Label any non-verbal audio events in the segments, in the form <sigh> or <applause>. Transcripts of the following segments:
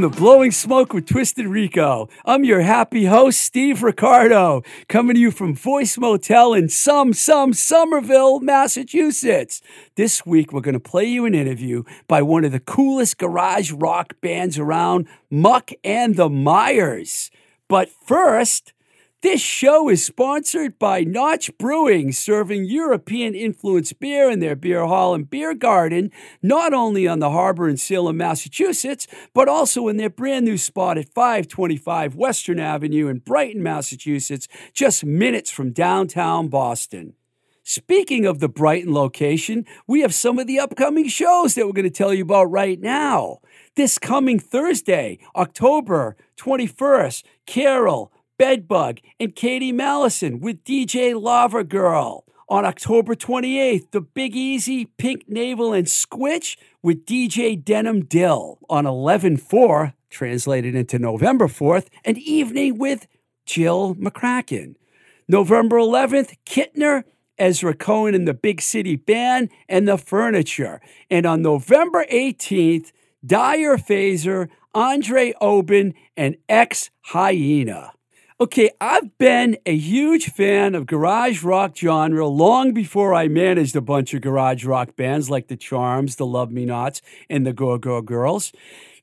Welcome to Blowing Smoke with Twisted Rico. I'm your happy host, Steve Ricardo, coming to you from Voice Motel in some, some Somerville, Massachusetts. This week, we're going to play you an interview by one of the coolest garage rock bands around, Muck and the Mires. But first, this show is sponsored by Notch Brewing, serving European influenced beer in their beer hall and beer garden, not only on the harbor in Salem, Massachusetts, but also in their brand new spot at 525 Western Avenue in Brighton, Massachusetts, just minutes from downtown Boston. Speaking of the Brighton location, we have some of the upcoming shows that we're going to tell you about right now. This coming Thursday, October 21st, Carol, Bedbug, and Katie Mallison with DJ Lava Girl. On October 28th, the Big Easy, Pink Navel, and Squitch with DJ Denim Dill. On 11 4, translated into November 4th, an evening with Jill McCracken. November 11th, Kittner, Ezra Cohen and the Big City Band, and the Furniture. And on November 18th, Dyer Phaser, Andre Oben, and Ex Hyena. Okay, I've been a huge fan of garage rock genre long before I managed a bunch of garage rock bands like the Charms, the Love Me Nots, and the Go Go Girls.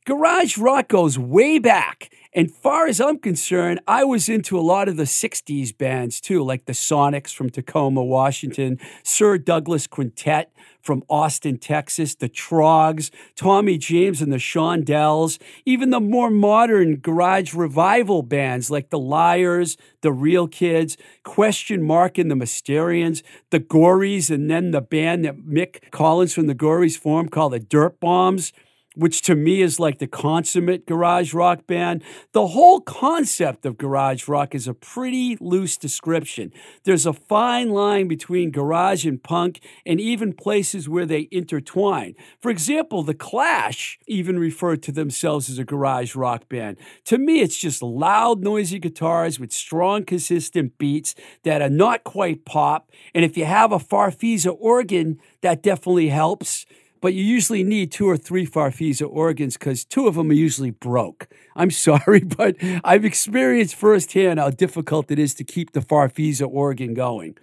Garage rock goes way back. And far as I'm concerned, I was into a lot of the 60s bands too, like the Sonics from Tacoma, Washington, Sir Douglas Quintet from Austin, Texas, the Troggs, Tommy James and the Shondells, even the more modern garage revival bands like the Lyres, the Real Kids, Question Mark and the Mysterians, the Gories, and then the band that Mick Collins from the Gories formed called the Dirt Bombs which to me is like the consummate garage rock band. The whole concept of garage rock is a pretty loose description. There's a fine line between garage and punk, and even places where they intertwine. For example, The Clash even referred to themselves as a garage rock band. To me, it's just loud, noisy guitars with strong, consistent beats that are not quite pop. And if you have a Farfisa organ, that definitely helps but you usually need two or three Farfisa organs because two of them are usually broke. I'm <laughs> sorry, but I've experienced firsthand how difficult it is to keep the Farfisa organ going.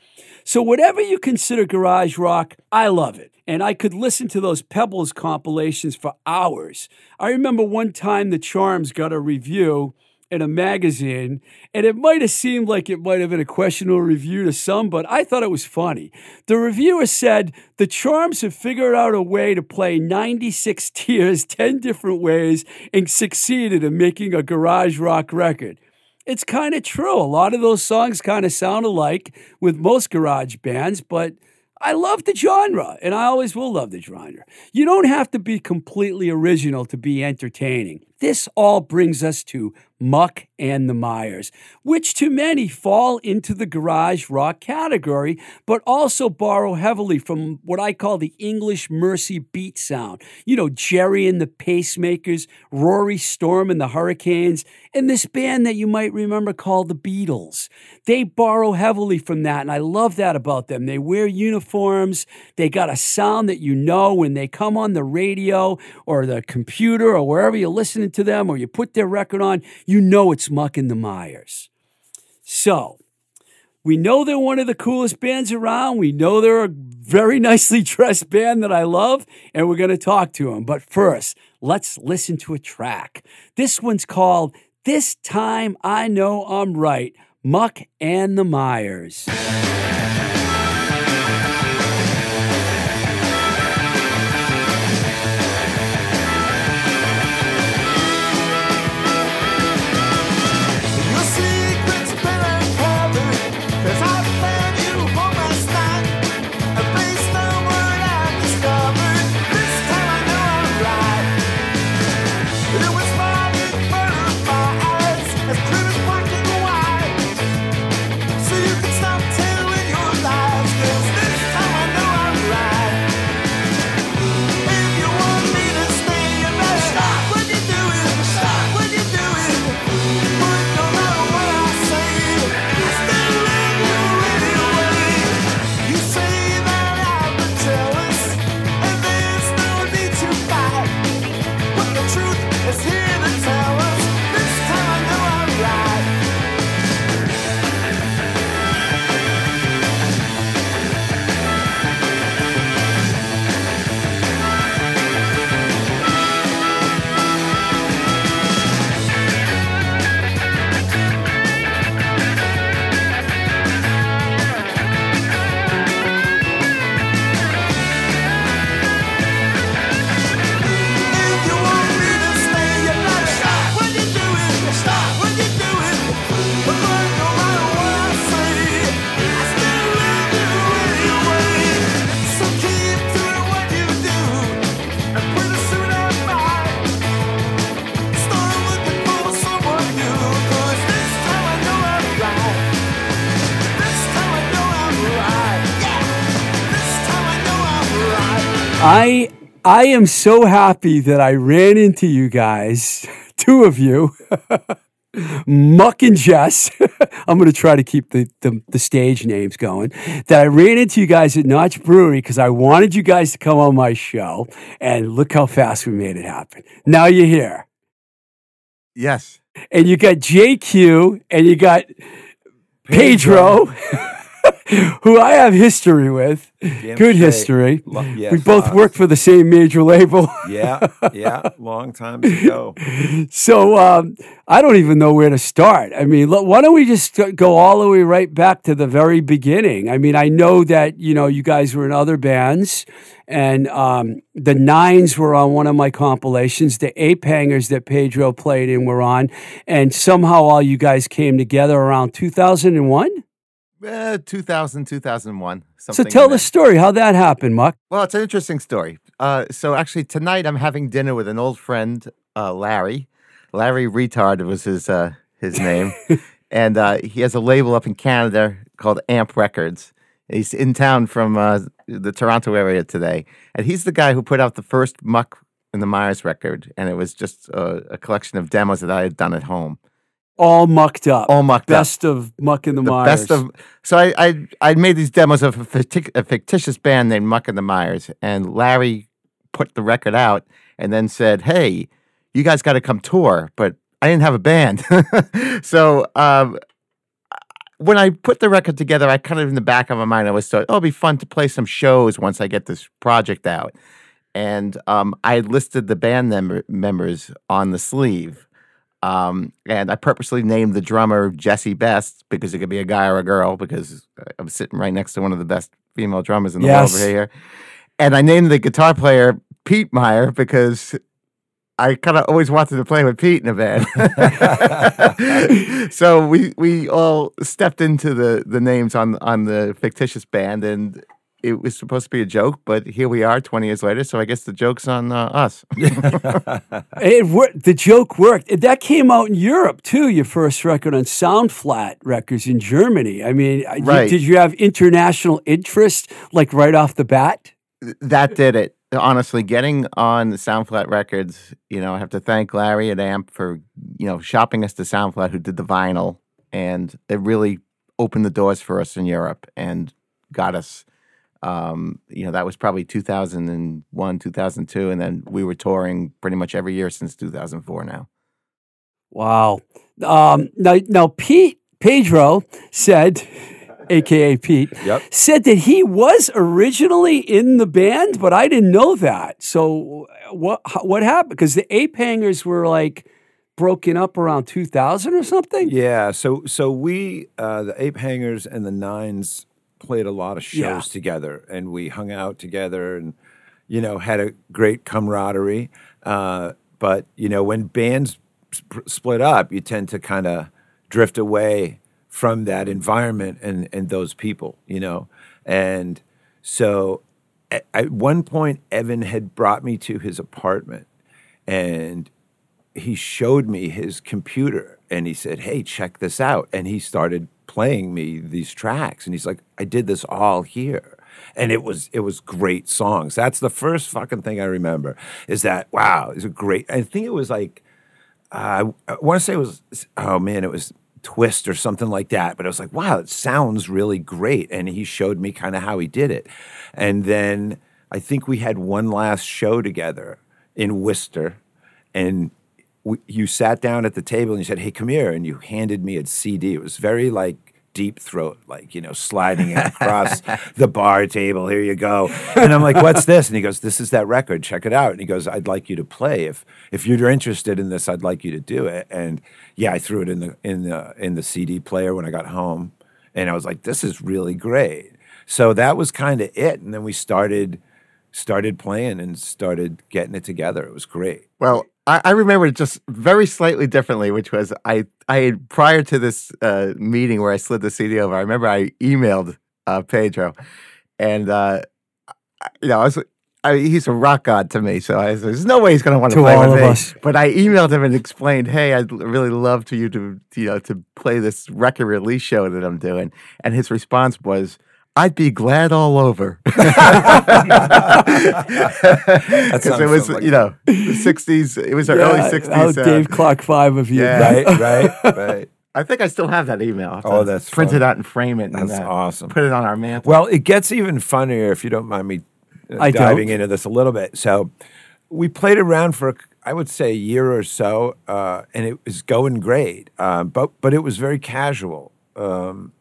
So, whatever you consider garage rock, I love it. And I could listen to those Pebbles compilations for hours. I remember one time the Charms got a review in a magazine, and it might have seemed like it might have been a questionable review to some, but I thought it was funny. The reviewer said the Charms have figured out a way to play 96 <laughs> Tears 10 different ways and succeeded in making a garage rock record. It's kind of true. A lot of those songs kind of sound alike with most garage bands, but I love the genre, and I always will love the genre. You don't have to be completely original to be entertaining. This all brings us to Muck and the Mires, which to many fall into the garage rock category, but also borrow heavily from what I call the English Mersey beat sound. You know, Gerry and the Pacemakers, Rory Storm and the Hurricanes, and this band that you might remember called the Beatles. They borrow heavily from that, and I love that about them. They wear uniforms, they got a sound that you know when they come on the radio or the computer or wherever you're listening to them or you put their record on, you know it's Muck and the Mires. So, we know they're one of the coolest bands around. We know they're a very <laughs> nicely dressed band that I love, and we're going to talk to them. But first, let's listen to a track. This one's called This Time I Know I'm Right Muck and the Mires. I am so happy that I ran into you guys, <laughs> two of you, <laughs> Muck and Jess. <laughs> I'm going to try to keep the, the, the, stage names going. That I ran into you guys at Notch Brewery because I wanted you guys to come on my show, and look how fast we made it happen. Now you're here. Yes. And you got JQ, and you got Pedro. Pedro. <laughs> who I have history with. Damn Good straight. history. Lo- yes, we both uh, worked for the same major label. yeah, yeah, long time ago. <laughs> So um, I don't even know where to start. I mean, look, why don't we just go all the way right back to the very beginning? I mean, I know that you know you guys were in other bands, and um, the Nines were on one of my compilations. The Ape Hangers that Pedro played in were on, and somehow all you guys came together around two thousand and one. Uh, 2000, 2001. So tell the story how that happened, Muck. Well, it's an interesting story. Uh, so actually, tonight I'm having dinner with an old friend, uh, Larry. Larry Retard was his uh, his name, <laughs> and uh, he has a label up in Canada called Amp Records. He's in town from uh, the Toronto area today, and he's the guy who put out the first Muck in the Mires record, and it was just a collection of demos that I had done at home all mucked up. All mucked best up. Best of Muck in the, the Mires. Best of. So I, I I made these demos of a, fictic, a fictitious band named Muck in the Mires, and Larry put the record out and then said, "Hey, you guys got to come tour," but I didn't have a band, <laughs> so. Um, when I put the record together, I kind of in the back of my mind, I was thought, oh, it'll be fun to play some shows once I get this project out. And um, I listed the band mem- members on the sleeve. Um, and I purposely named the drummer Jesse Best because it could be a guy or a girl because I'm sitting right next to one of the best female drummers in the yes. world over here. And I named the guitar player Pete Meyer because I kind of always wanted to play with Pete in a band. <laughs> so we we all stepped into the the names on on the fictitious band and it was supposed to be a joke, but here we are 20 years later. So I guess the joke's on uh, us. <laughs> it worked. The joke worked. That came out in Europe too. Your first record on Soundflat Records in Germany. I mean, right. did you have international interest like right off the bat? That did it. Honestly, getting on Soundflat Records, you know, I have to thank Larry at AMP for, you know, shopping us to Soundflat, who did the vinyl. And it really opened the doors for us in Europe and got us um, you know, that was probably 2001, 2002. And then we were touring pretty much every year since 2004 now. Wow. Um, now, now, Pete Pedro said, aka Pete, yep. said that he was originally in the band, but I didn't know that. So what what happened? Because the Ape Hangers were like broken up around 2000 or something. Yeah. So so we uh, the Ape Hangers and the Nines played a lot of shows yeah. together, and we hung out together, and you know had a great camaraderie. Uh, but you know when bands sp- split up, you tend to kind of drift away from that environment and and those people, you know, and so at, at one point Evan had brought me to his apartment, and he showed me his computer and he said, "Hey, check this out." And he started playing me these tracks. And he's like i did this all here. And it was it was great songs. That's the first fucking thing i remember is that wow it's a great i think it was like uh, i want to say it was oh man it was twist or something like that but i was like wow it sounds really great. And he showed me kind of how he did it. And then i think we had one last show together in worcester. And we, you sat down at the table and you said, "Hey, come here," and you handed me a CD. It was very like deep throat, like you know, sliding it across <laughs> the bar table. Here you go. And I'm like, "What's this?" And he goes, "This is that record. Check it out." And he goes, "I'd like you to play if if you're interested in this. I'd like you to do it." And yeah, I threw it in the in the in the CD player when I got home, and I was like, "This is really great." So that was kind of it. And then we started started playing and started getting it together. It was great. Well, I, I remember it just very slightly differently, which was I I prior to this uh, meeting where I slid the CD over. I remember I emailed uh, Pedro, and uh, you know I was. I, he's a rock god to me, so I, there's no way he's going to want to play with me. Us. But I emailed him and explained, "Hey, I'd really love to you to you know to play this record release show that I'm doing." And his response was, I'd be glad all over. <laughs> <laughs> That Because it was, sounds you know, the 60s, it was our Yeah, early oh, 60s. uh, Dave Clark Five of you. Yeah. right, <laughs> right, right. I think I still have that email. Oh, that's print fun. it out and frame it. and That's uh, awesome. Put it on our mantle. Well, it gets even funnier if you don't mind me uh, I diving don't. into this a little bit. So, we played around for I would say a year or so, uh, and it was going great. Uh, but but it was very casual. Um,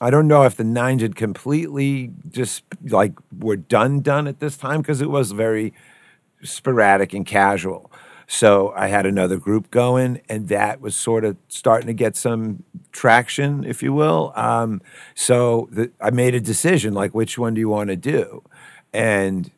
I don't know if the nines had completely just like were done done at this time because it was very sporadic and casual. So I had another group going, and that was sort of starting to get some traction, if you will. Um, so the, I made a decision, like, which one do you want to do? And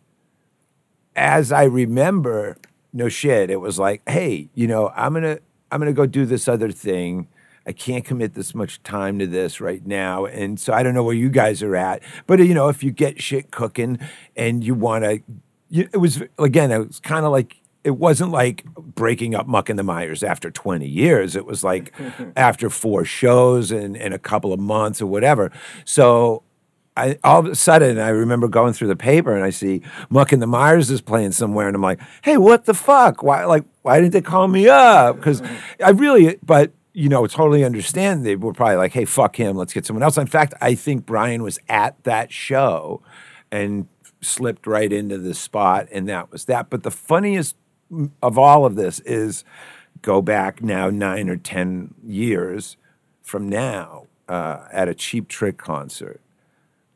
as I remember, no shit, it was like, hey, you know, I'm gonna I'm gonna go do this other thing. I can't commit this much time to this right now, and so I don't know where you guys are at. But you know, if you get shit cooking and you want to, it was again, it was kind of like it wasn't like breaking up Muck and the Mires after 20 years. It was like <laughs> after four shows and, and a couple of months or whatever. So I all of a sudden I remember going through the paper and I see Muck and the Mires is playing somewhere and I'm like, hey, what the fuck? Why like why didn't they call me up? Because I really but you know, totally understand they were probably like, hey, fuck him, let's get someone else. In fact, I think Brian was at that show and slipped right into the spot, and that was that. But the funniest of all of this is go back now nine or ten years from now uh, at a Cheap Trick concert.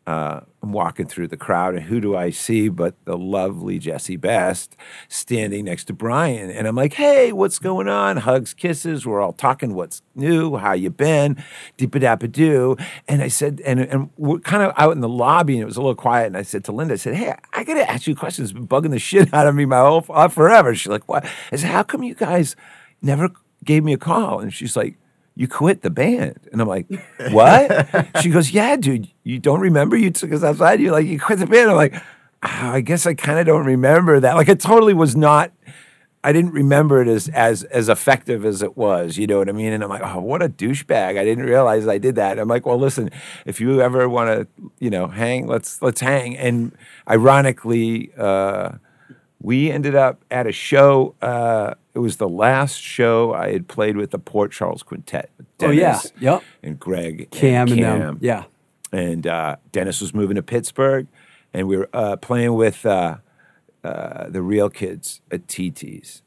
Uh, I'm walking through the crowd, and who do I see but the lovely Jessie Best standing next to Brian? And I'm like, "Hey, what's going on?" Hugs, kisses. We're all talking. What's new? How you been? Deepa dappa doo. And I said, and and we're kind of out in the lobby, and it was a little quiet. And I said to Linda, I said, "Hey, I got to ask you a question. It's been bugging the <laughs> shit out of me my whole uh, forever." She's like, "What?" I said, "How come you guys never gave me a call?" And she's like you quit the band. And I'm like, <laughs> what? she goes, yeah, dude, you don't remember you took us outside? You're like, you quit the band. I'm like, "Ah, I guess I kind of don't remember that. Like it totally was not, I didn't remember it as, as, as effective as it was. You know what I mean? And I'm like, oh, what a douchebag. I didn't realize I did that. I'm like, well, listen, if you ever want to, you know, hang, let's, let's hang. And ironically, uh, we ended up at a show. Uh, it was the last show I had played with the Port Charles Quintet. with Oh, yeah. Yep. And Greg. Cam and Cam. them. Yeah. And uh, Dennis was moving to Pittsburgh, and we were uh, playing with uh, uh, the real kids at TT's.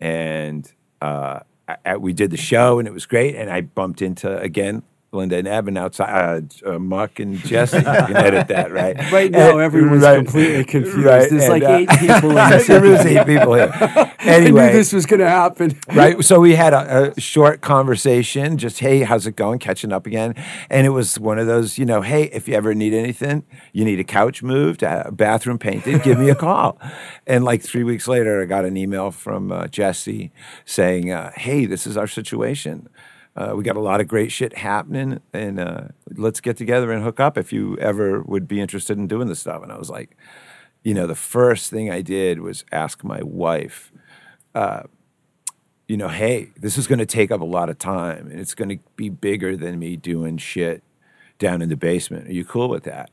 And uh, I, I- we did the show, and it was great. And I bumped into, again, Linda and Evan outside, uh, uh, Muck and Jesse. You can edit that, <laughs> right? Right now, And- everyone's right, completely confused. right, There's and, like uh, eight people in <laughs> this. there is eight people here. <laughs> I knew Anyway, this was going to happen. right? So we had a, a short conversation, just hey, how's it going? Catching up again, and it was one of those, you know, hey, if you ever need anything, you need a couch moved, a bathroom painted, give me a call. And like three weeks later, I got an email from uh, Jesse saying, uh, hey, this is our situation. Uh, we got a lot of great shit happening, and uh, let's get together and hook up if you ever would be interested in doing this stuff. And I was like, you know, the first thing I did was ask my wife you know, hey, this is going to take up a lot of time and it's going to be bigger than me doing shit down in the basement. Are you cool with that?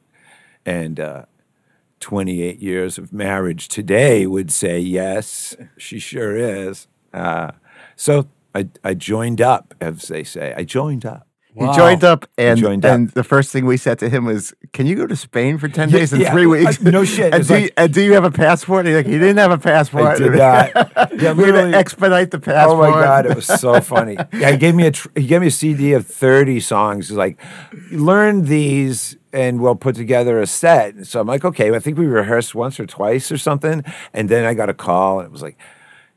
And uh, 28 years of marriage today would say, yes, she sure is. Uh, so I, I joined up, as they say. I joined up. He joined up, and joined up. and the first thing we said to him was, "Can you go to Spain for ten Yeah, days in yeah. three weeks?" Uh, no shit. And It's do, you, and do you have a passport? He's like, he didn't have a passport. I did not. <laughs> Yeah, We're literally- gonna expedite the passport. Oh my god, it was so <laughs> funny. Yeah, he gave me a tr- he gave me a CD of thirty songs. He's like, learn these and we'll put together a set. So I'm like, okay. I think we rehearsed once or twice or something, and then I got a call and it was like,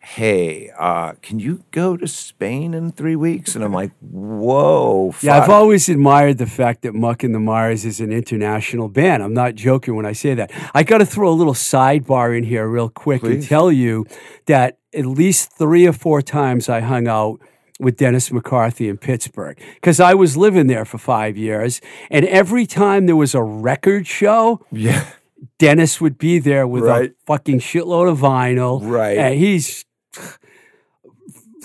hey, uh, can you go to Spain in three weeks? And I'm like, whoa. Yeah, I've always admired the fact that Muck and the Mires is an international band. I'm not joking when I say that. I got to throw a little sidebar in here real quick and tell you that at least three or four times I hung out with Dennis McCarthy in Pittsburgh because I was living there for five years. And every time there was a record show, yeah. Dennis would be there with Right. a fucking shitload of vinyl. Right. And he's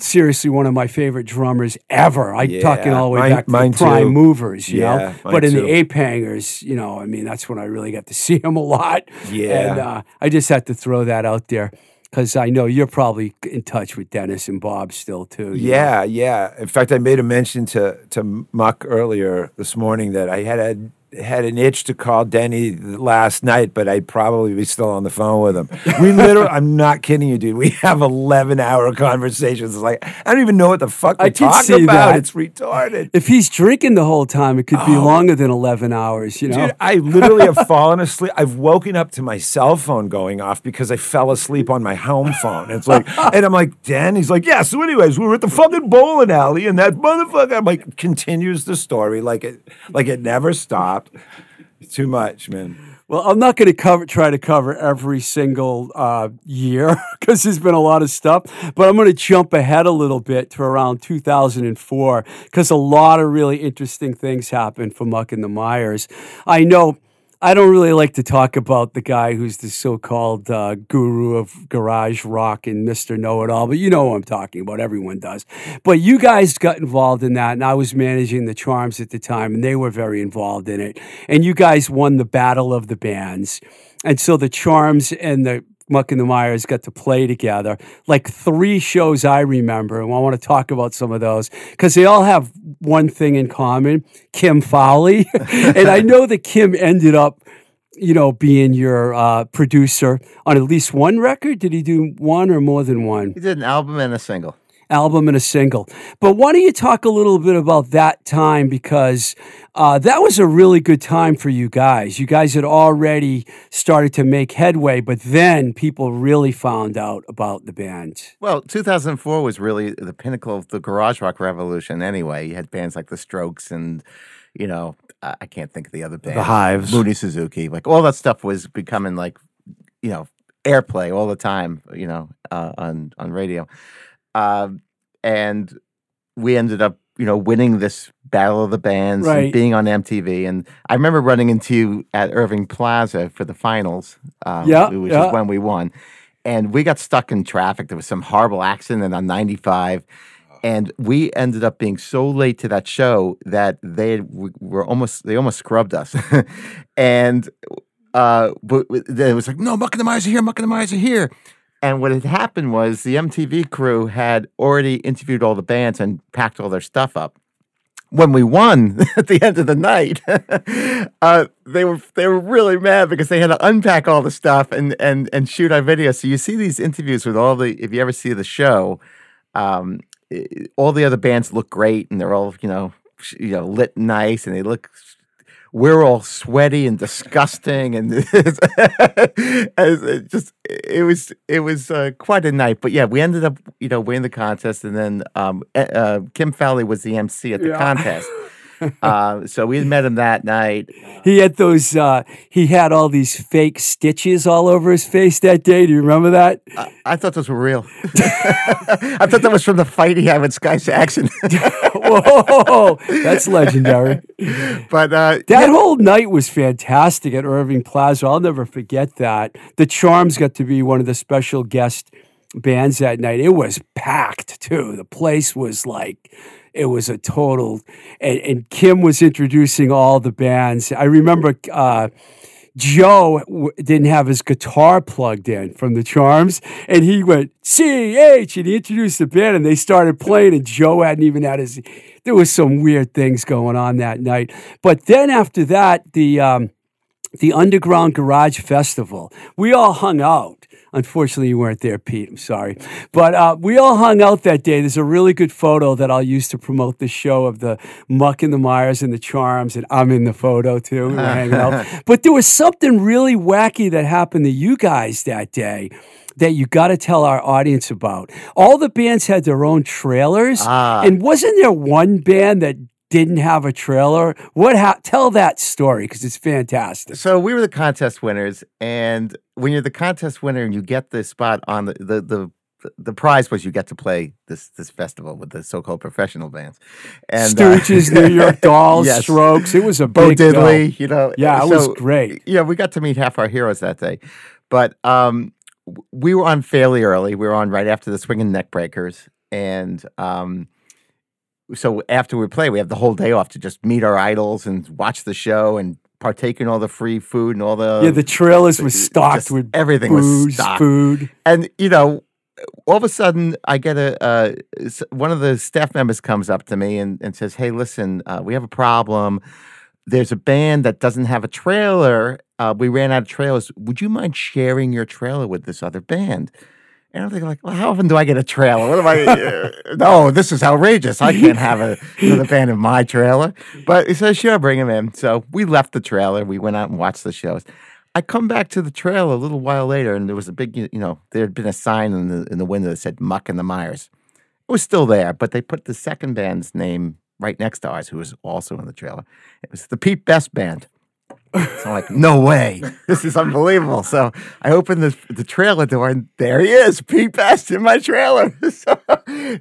seriously one of my favorite drummers ever. I'm Yeah, talking all the way mine- back to mine the Prime too. Movers, you Yeah, know. But in too. the Ape Hangers, you know, I mean, that's when I really got to see him a lot. Yeah. And uh, I just had to throw that out there because I know you're probably in touch with Dennis and Bob still too. you know. Yeah, yeah. In fact, I made a mention to to Muck earlier this morning that I had a had an itch to call Denny last night, but I'd probably be still on the phone with him. We literally, I'm not kidding you, dude. We have 11 hour conversations. It's like, I don't even know what the fuck we're can talking about. that. It's retarded. If he's drinking the whole time, it could be oh. longer than 11 hours, you know? Oh. Dude, I literally have <laughs> fallen asleep. I've woken up to my cell phone going off because I fell asleep on my home phone. It's like, <laughs> and I'm like, Dan. He's like, yeah. So, anyways, we were at the fucking bowling alley, and that motherfucker. I'm like, continues the story like it, like it never stopped. Too much, man. Well, I'm not going to cover try to cover every single uh, year <laughs> because there's been a lot of stuff, but I'm going to jump ahead a little bit to around 2004 because a lot of really interesting things happened for Muck and the Mires. I know. I don't really like to talk about the guy who's the so-called uh, guru of garage rock and Mr. Know-It-All, but you know who I'm talking about. Everyone does. But you guys got involved in that, and I was managing the Charms at the time, and they were very involved in it. And you guys won the battle of the bands, and so the Charms and the Muck and the Mires got to play together. Like three shows I remember, and I want to talk about some of those because they all have one thing in common: Kim Fowley. <laughs> and I know that Kim ended up, you know, being your uh, producer on at least one record. Did he do one or more than one? He did an album and a single. Album and a single. But why don't you talk a little bit about that time because uh, that was a really good time for you guys. You guys had already started to make headway, but then people really found out about the band. Well, 2004 was really the pinnacle of the garage rock revolution. Anyway, you had bands like The Strokes and, you know, I I can't think of the other band, the Hives. Mooney Suzuki, like all that stuff was becoming like, you know, airplay all the time, you know, uh, on on radio, um, and we ended up, you know, winning this battle of the bands, Right. and being on MTV. And I remember running into you at Irving Plaza for the finals, um, Yeah, which yeah. is when we won. And we got stuck in traffic. There was some horrible accident on 95. And we ended up being so late to that show that they were almost they almost scrubbed us, <laughs> and uh, but it was like no, Muck and the Mires are here, Muck and the Mires are here, and what had happened was the MTV crew had already interviewed all the bands and packed all their stuff up. When we won <laughs> at the end of the night, <laughs> uh, they were they were really mad because they had to unpack all the stuff and and and shoot our video. So you see these interviews with all the if you ever see the show, um, all the other bands look great and they're all you know you know lit nice and they look we're all sweaty and disgusting and <laughs> it just it was it was uh, quite a night but yeah we ended up you know winning the contest and then um, uh, uh, Kim Fowley was the MC at the Yeah. contest uh, <laughs> so we met him that night He had those, uh, he had all these fake stitches all over his face that day. Do you remember that? I, I thought those were real <laughs> I thought that was from the fight he had with Sky Saxon <laughs> Whoa, that's legendary. but uh, That whole night was fantastic at Irving Plaza. I'll never forget that. The Charms got to be one of the special guest bands that night. It was packed too. The place was like, it was a total. And, and Kim was introducing all the bands. I remember. Uh, Joe w- didn't have his guitar plugged in from the Charms, and he went C H, and he introduced the band, and they started playing, and Joe hadn't even had his. There was some weird things going on that night, but then after that, the um, the Underground Garage Festival, we all hung out. Unfortunately, you weren't there, Pete. I'm sorry, but uh, we all hung out that day. There's a really good photo that I'll use to promote the show of the Muck and the Mires and the Charms, and I'm in the photo too. We <laughs> hanging out. But there was something really wacky that happened to you guys that day that you got to tell our audience about. All the bands had their own trailers, Ah. and wasn't there one band that didn't have a trailer? What? Ha- tell that story because it's fantastic. So we were the contest winners, and when you're the contest winner and you get the spot on the the the, the prize was you get to play this this festival with the so-called professional bands, and uh, Stooges, New York <laughs> Dolls, Yes. Strokes. It was a Bo big deal. Diddley, you know. Yeah, it was great. Yeah, we got to meet half our heroes that day, but um, we were on fairly early. We were on right after the Swinging Neck Breakers, and um, so after we play, we have the whole day off to just meet our idols and watch the show and partake in all the free food and all the yeah, the trailers was stocked with everything was stocked. food. and you know all of a sudden i get a uh, one of the staff members comes up to me and, and says hey listen uh, we have a problem there's a band that doesn't have a trailer uh, we ran out of trailers would you mind sharing your trailer with this other band and I'm thinking, like, well, how often do I get a trailer? What am I? uh, no, this is outrageous. I can't have a, another <laughs> band in my trailer. But he says, sure, bring him in. So we left the trailer. We went out and watched the shows. I come back to the trailer a little while later, and there was a big, you know, there had been a sign in the in the window that said "Muck and the Mires." It was still there, but they put the second band's name right next to ours, who was also in the trailer. It was the Pete Best Band. So I'm like, no way, <laughs> this is unbelievable. So I open the the trailer door, and there he is, Pete Best in my trailer. <laughs> so,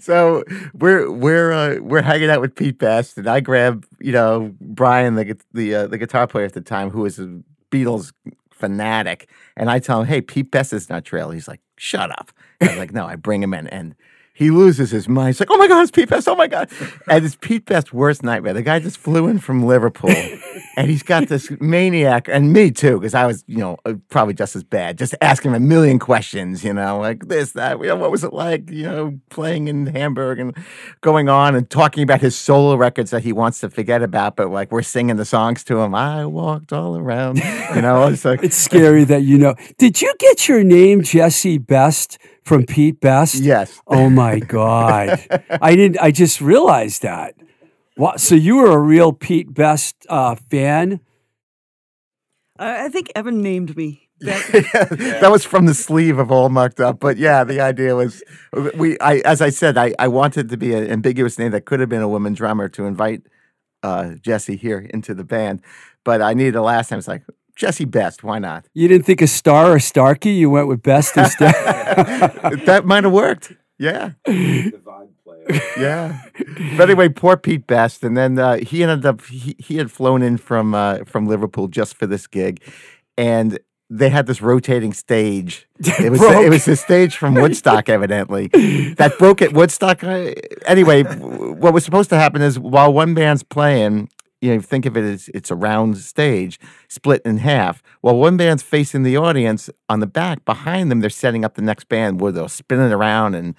so we're we're uh, we're hanging out with Pete Best, and I grab you know Brian, the the uh, the guitar player at the time, who was a Beatles fanatic, and I tell him, hey, Pete Best is in our trailer. He's like, shut up. And I'm like, no, I bring him in, and he loses his mind. He's like, oh my god, it's Pete Best. Oh my god, and it's Pete Best's worst nightmare. The guy just flew in from Liverpool, <laughs> and he's got this maniac, and me too, because I was, you know, uh, probably just as bad, just asking him a million questions, you know, like this, that, you know, what was it like, you know, playing in Hamburg and going on and talking about his solo records that he wants to forget about, but like we're singing the songs to him. I walked all around, you know, it's like <laughs> It's scary that you know. Did you get your name Jesse Best from Pete Best? yes. Oh my God. <laughs> I didn't I just realized that. What so you were a real Pete Best uh, fan? I I think Evan named me. <laughs> That, that was from the sleeve of all mucked up. But yeah, the idea was we. I as I said, I, I wanted to be an ambiguous name that could have been a woman drummer to invite uh, Jesse here into the band, but I needed a last name. It's like Jesse Best. Why not? You didn't think of Star or Starkey? You went with Best instead? <laughs> that might have worked. Yeah, The player. <laughs> yeah. But anyway, poor Pete Best, and then uh, he ended up he, he had flown in from uh, from Liverpool just for this gig, and they had this rotating stage. It was Broke. it was the stage from Woodstock, evidently, that broke at Woodstock. Uh, Anyway, what was supposed to happen is while one band's playing. You know, think of it as it's a round stage split in half. While one band's facing the audience on the back, behind them, they're setting up the next band where they'll spin it around. And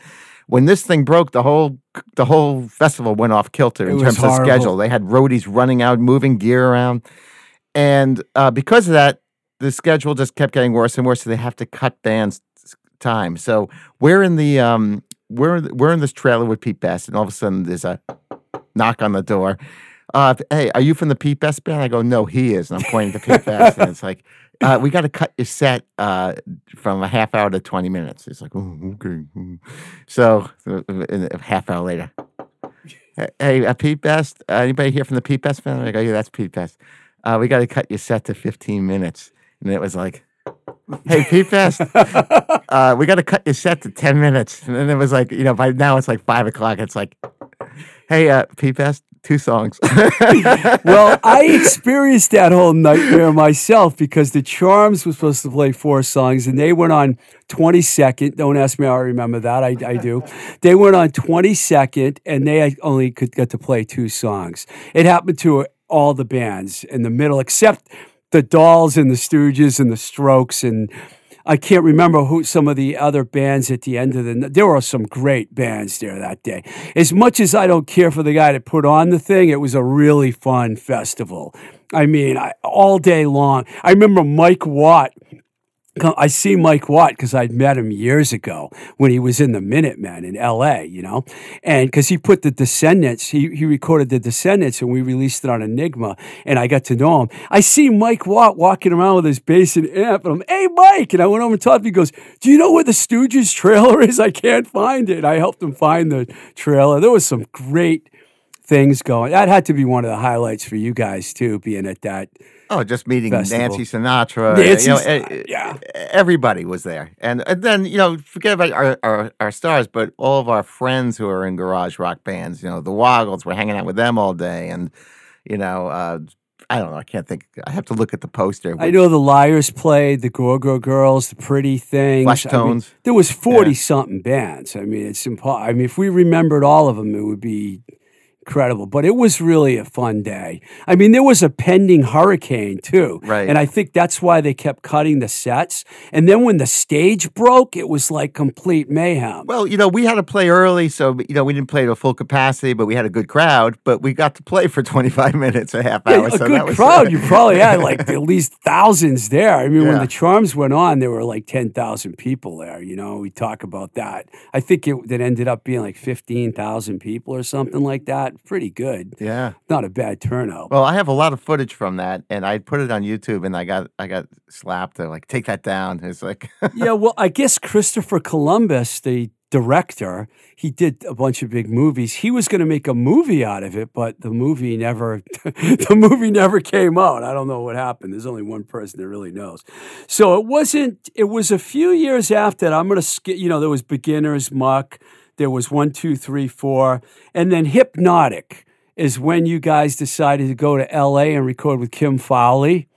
when this thing broke, the whole the whole festival went off kilter in terms of schedule. They had roadies running out, moving gear around, and uh, because of that, the schedule just kept getting worse and worse. So they have to cut bands time. So we're in the um, we're we're in this trailer with Pete Best, and all of a sudden there's a knock on the door. Uh, hey, are you from the Pete Best band? I go, no, he is, and I'm pointing to Pete Best, and it's like, uh, we got to cut your set uh, from a half hour to 20 minutes. It's like, oh, okay. mm." So uh, uh, a half hour later, hey, uh, Pete Best, uh, anybody here from the Pete Best band? I go, yeah, that's Pete Best. Uh, we got to cut your set to 15 minutes, and it was like. Hey, Pete Best, <laughs> uh, we got to cut your set to 10 minutes. And then it was like, you know, by now it's like five o'clock. It's like, hey, uh, Pete Best, two songs. <laughs> well, I experienced that whole nightmare myself because the Charms was supposed to play four songs and they went on 22nd. Don't ask me how I remember that. I, I do. They went on 22nd and they only could get to play two songs. It happened to all the bands in the middle, except the Dolls and the Stooges and the Strokes and I can't remember who some of the other bands at the end of the. There were some great bands there that day. As much as I don't care for the guy that put on the thing, it was a really fun festival. I mean, I, all day long. I remember Mike Watt. I see Mike Watt because I'd met him years ago when he was in the Minutemen in L.A. You know, and because he put the Descendents, he he recorded the Descendents, and we released it on Enigma, and I got to know him. I see Mike Watt walking around with his bass and amp, and I'm, hey Mike, and I went over and talked. to him. He goes, "Do you know where the Stooges trailer is? I can't find it." I helped him find the trailer. There was some great things going. That had to be one of the highlights for you guys too, being at that. Oh, just meeting Festival. Nancy Sinatra. Nancy you know, eh, yeah. Everybody was there. And, and then, you know, forget about our, our, our stars, but all of our friends who are in garage rock bands, you know, the Woggles, we're hanging out with them all day. And, you know, uh, I don't know. I can't think. I have to look at the poster. I know the Lyres played, the Go-Go Girls, the Pretty Things. Flesh I mean, Tones. there was forty something bands. I mean, it's impo- I mean, if we remembered all of them, it would be incredible. But it was really a fun day. I mean, there was a pending hurricane too, Right. And I think that's why they kept cutting the sets. And then when the stage broke, it was like complete mayhem. Well, you know, we had to play early, so you know we didn't play to a full capacity, but we had a good crowd. But we got to play for <laughs> twenty five minutes, a half hour. Yeah, a so good that was, crowd. you probably had like <laughs> at least thousands there. I mean, when the Charms went on, there were like ten thousand people there. You know, we talk about that. I think it that ended up being like fifteen thousand people or something like that. Pretty good. yeah. Not a bad turnout. Well, I have a lot of footage from that, and I put it on YouTube, and I got I got slapped. They're like, "Take that down." It's like, <laughs> yeah, well, I guess Christopher Columbus, the director, he did a bunch of big movies. He was going to make a movie out of it, but the movie never, <laughs> the movie never came out. I don't know what happened. There's only one person that really knows. So it wasn't. It was a few years after that. I'm going to skip. You know, there was Beginners, Muck. There was one, two, three, four, and then Hypnotic is when you guys decided to go to L.A. and record with Kim Fowley.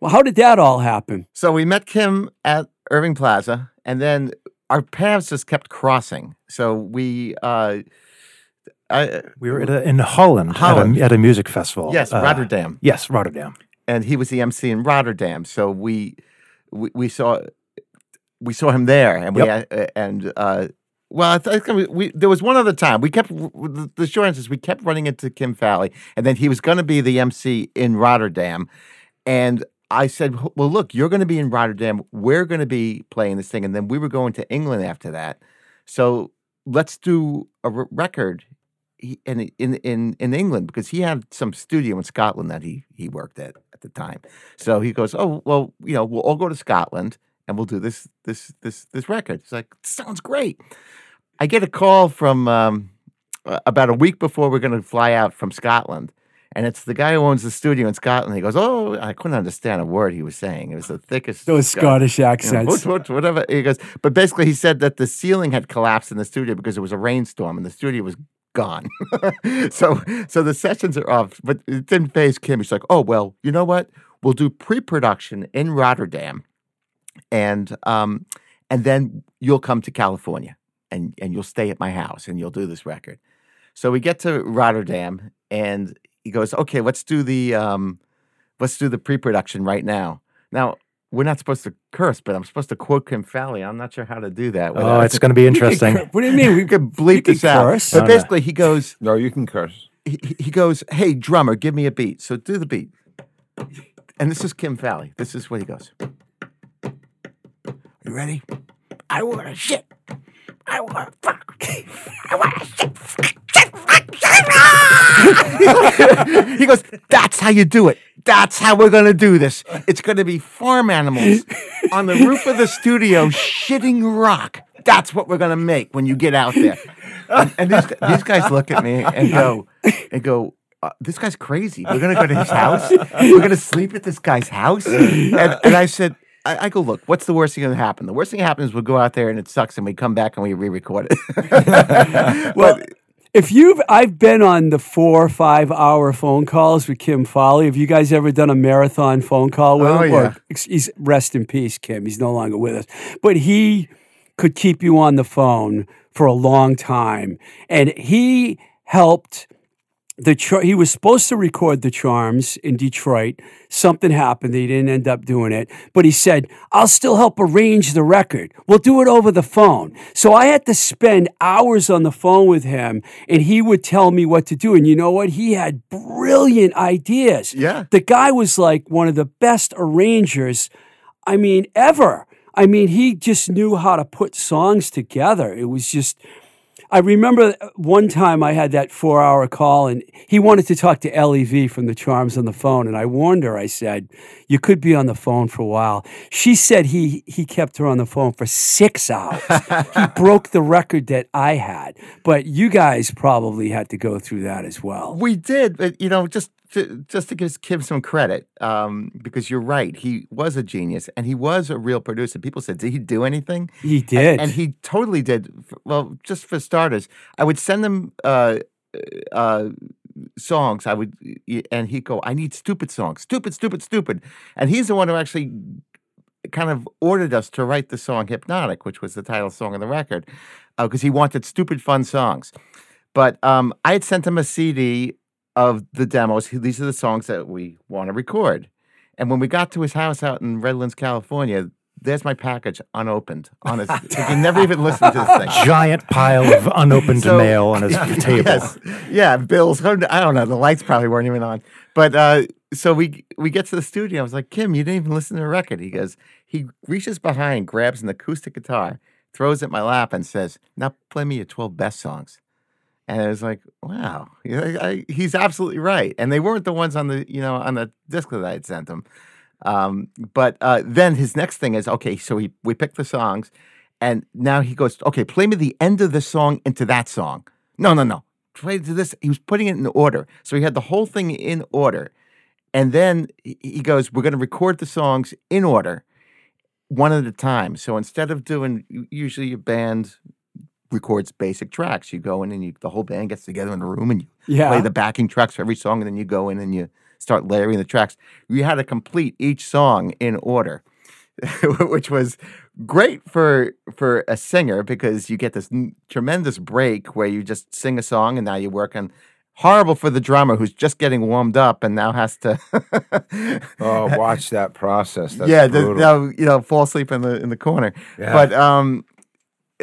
Well, how did that all happen? so we met Kim at Irving Plaza, and then our paths just kept crossing. So we, uh, I, We were at a, in Holland, Holland. At, a, at a music festival. yes, Uh, Rotterdam. Yes, Rotterdam. and he was the MC in Rotterdam. So we we, we saw we saw him there, and we Yep. uh, and uh, well, I we, we there was one other time we kept the answer is we kept running into Kim Fowley, and then he was going to be the MC in Rotterdam, and. I said, "Well, look, you're going to be in Rotterdam. We're going to be playing this thing, and then we were going to England after that. So let's do a r- record in in in in England because he had some studio in Scotland that he he worked at at the time. So he goes, "Oh well, you know, we'll all go to Scotland and we'll do this this this this record." It's like sounds great. I get a call from um, about a week before we're going to fly out from Scotland. And it's the guy who owns the studio in Scotland. He goes, "Oh, I couldn't understand a word he was saying. It was the thickest Those Sc- Scottish you know, accents. <laughs> what- what- whatever. He goes, but basically, he said that the ceiling had collapsed in the studio because it was a rainstorm and the studio was gone. <laughs> so, so the sessions are off. But it didn't phase Kim. He's like, oh well, you know what? We'll do pre-production in Rotterdam, and um, and then you'll come to California and and you'll stay at my house and you'll do this record. So we get to Rotterdam and he goes, okay, let's do the um, let's do the pre-production right now. Now we're not supposed to curse, but I'm supposed to quote Kim Fowley. I'm not sure how to do that. Oh, it's going to be <laughs> interesting. cur- What do you mean? we We could <laughs> bleep could this out. curse. But Oh, no. basically, he goes, No, you can curse. he, he- he goes, hey drummer, give me a beat. So do the beat. And this is Kim Fowley. This is what he goes. You ready? I want to shit. I want to fuck. I want to shit. Shit, fuck, shit. he goes, that's how you do it. That's how we're going to do this. It's going to be farm animals on the roof of the studio shitting rock. That's what we're going to make when you get out there. And, and these, these guys look at me and go, and go, uh, this guy's crazy. We're going to go to his house. We're going to sleep at this guy's house. And, and I said, I, I go, look, what's the worst thing that happen? The worst thing that happens is we'll go out there and it sucks and we come back and we re-record it. <laughs> Well, if you've, I've been on the four or five hour phone calls with Kim Fowley. Have you guys ever done a marathon phone call with Oh, him? yeah. Or, he's rest in peace, Kim. He's no longer with us. But he could keep you on the phone for a long time, and he helped. The char- he was supposed to record the Charms in Detroit. Something happened. He didn't end up doing it. But he said, I'll still help arrange the record. We'll do it over the phone. So I had to spend hours on the phone with him, and he would tell me what to do. And you know what? He had brilliant ideas. Yeah. The guy was like one of the best arrangers, I mean, ever. I mean, he just knew how to put songs together. It was just. I remember one time I had that four hour call and he wanted to talk to LEV from the Charms on the phone. And I warned her, I said, You could be on the phone for a while. She said he, he kept her on the phone for six hours. <laughs> he broke the record that I had. But you guys probably had to go through that as well. We did, but you know, just to, just to give Kim some credit, um, because you're right, he was a genius and he was a real producer. People said, "Did he do anything?" He did. and he totally did. Well, just for starters, I would send them uh, uh, songs, I would, and he'd go, I need stupid songs, stupid, stupid, stupid. And he's the one who actually kind of ordered us to write the song Hypnotic, which was the title song of the record, because he wanted stupid, fun songs. But um, I had sent him a CD of the demos. These are the songs that we want to record. And when we got to his house out in Redlands, California, there's my package unopened on his. he never even listened to this thing. <laughs> Giant pile of unopened So- mail on his <laughs> table. Yes. Yeah, bills. I don't know. The lights probably weren't even on. But uh, so we we get to the studio. I was like, Kim, you didn't even listen to the record. He goes, he reaches behind, grabs an acoustic guitar, throws it in my lap, and says, "Now play me your twelve best songs." And I was like, wow, he's absolutely right. And they weren't the ones on the you know on the disc that I had sent him. Um, but uh, then his next thing is okay. So we we picked the songs, and now he goes, okay, play me the end of the song into that song. No, no, no. Play to this. He was putting it in order, so he had the whole thing in order, and then he he goes, we're going to record the songs in order, one at a time. So instead of doing usually your band records basic tracks, you go in and you the whole band gets together in a room and you Yeah. play the backing tracks for every song, and then you go in and you start layering the tracks. You had to complete each song in order, <laughs> which was great for for a singer because you get this n- tremendous break where you just sing a song and now you work on. Horrible for the drummer who's just getting warmed up and now has to. <laughs> Oh, watch that process. That's yeah, the, now, you know, fall asleep in the in the corner. Yeah. But um,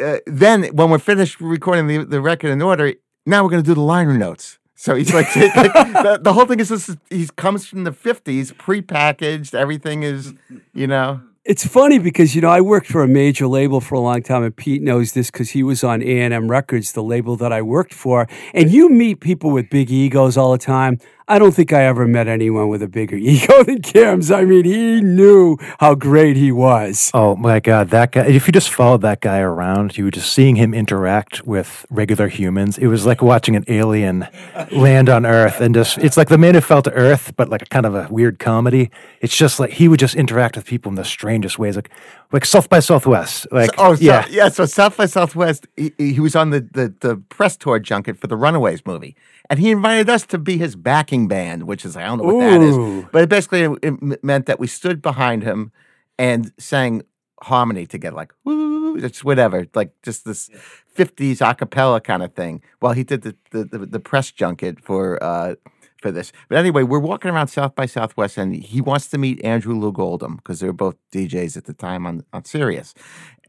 uh, then when we're finished recording the, the record in order, now we're going to do the liner notes. So he's like, <laughs> the, the whole thing is this. He comes from the '50s, prepackaged. Everything is, you know. It's funny because you know I worked for a major label for a long time, and Pete knows this because he was on A and M Records, the label that I worked for. And you meet people with big egos all the time. I don't think I ever met anyone with a bigger <laughs> ego than Kim's. I mean, he knew how great he was. Oh my God, that guy! If you just followed that guy around, you were just seeing him interact with regular humans. It was like watching an alien <laughs> land on Earth, and just—it's like the man who fell to Earth, but like a kind of a weird comedy. It's just like he would just interact with people in the strangest ways, like like South by Southwest. Like, Oh, so, yeah, yeah. So South by Southwest, he, he was on the, the the press tour junket for the Runaways movie, and he invited us to be his backing band, which is I don't know what that Ooh. is, but it basically it, meant that we stood behind him and sang harmony together, like woo, it's whatever, like just this '50s a cappella kind of thing. While he did the the, the, the press junket for. Uh, for this, but anyway, we're walking around South by Southwest, and he wants to meet Andrew Loog Oldham because they were both DJs at the time on on Sirius,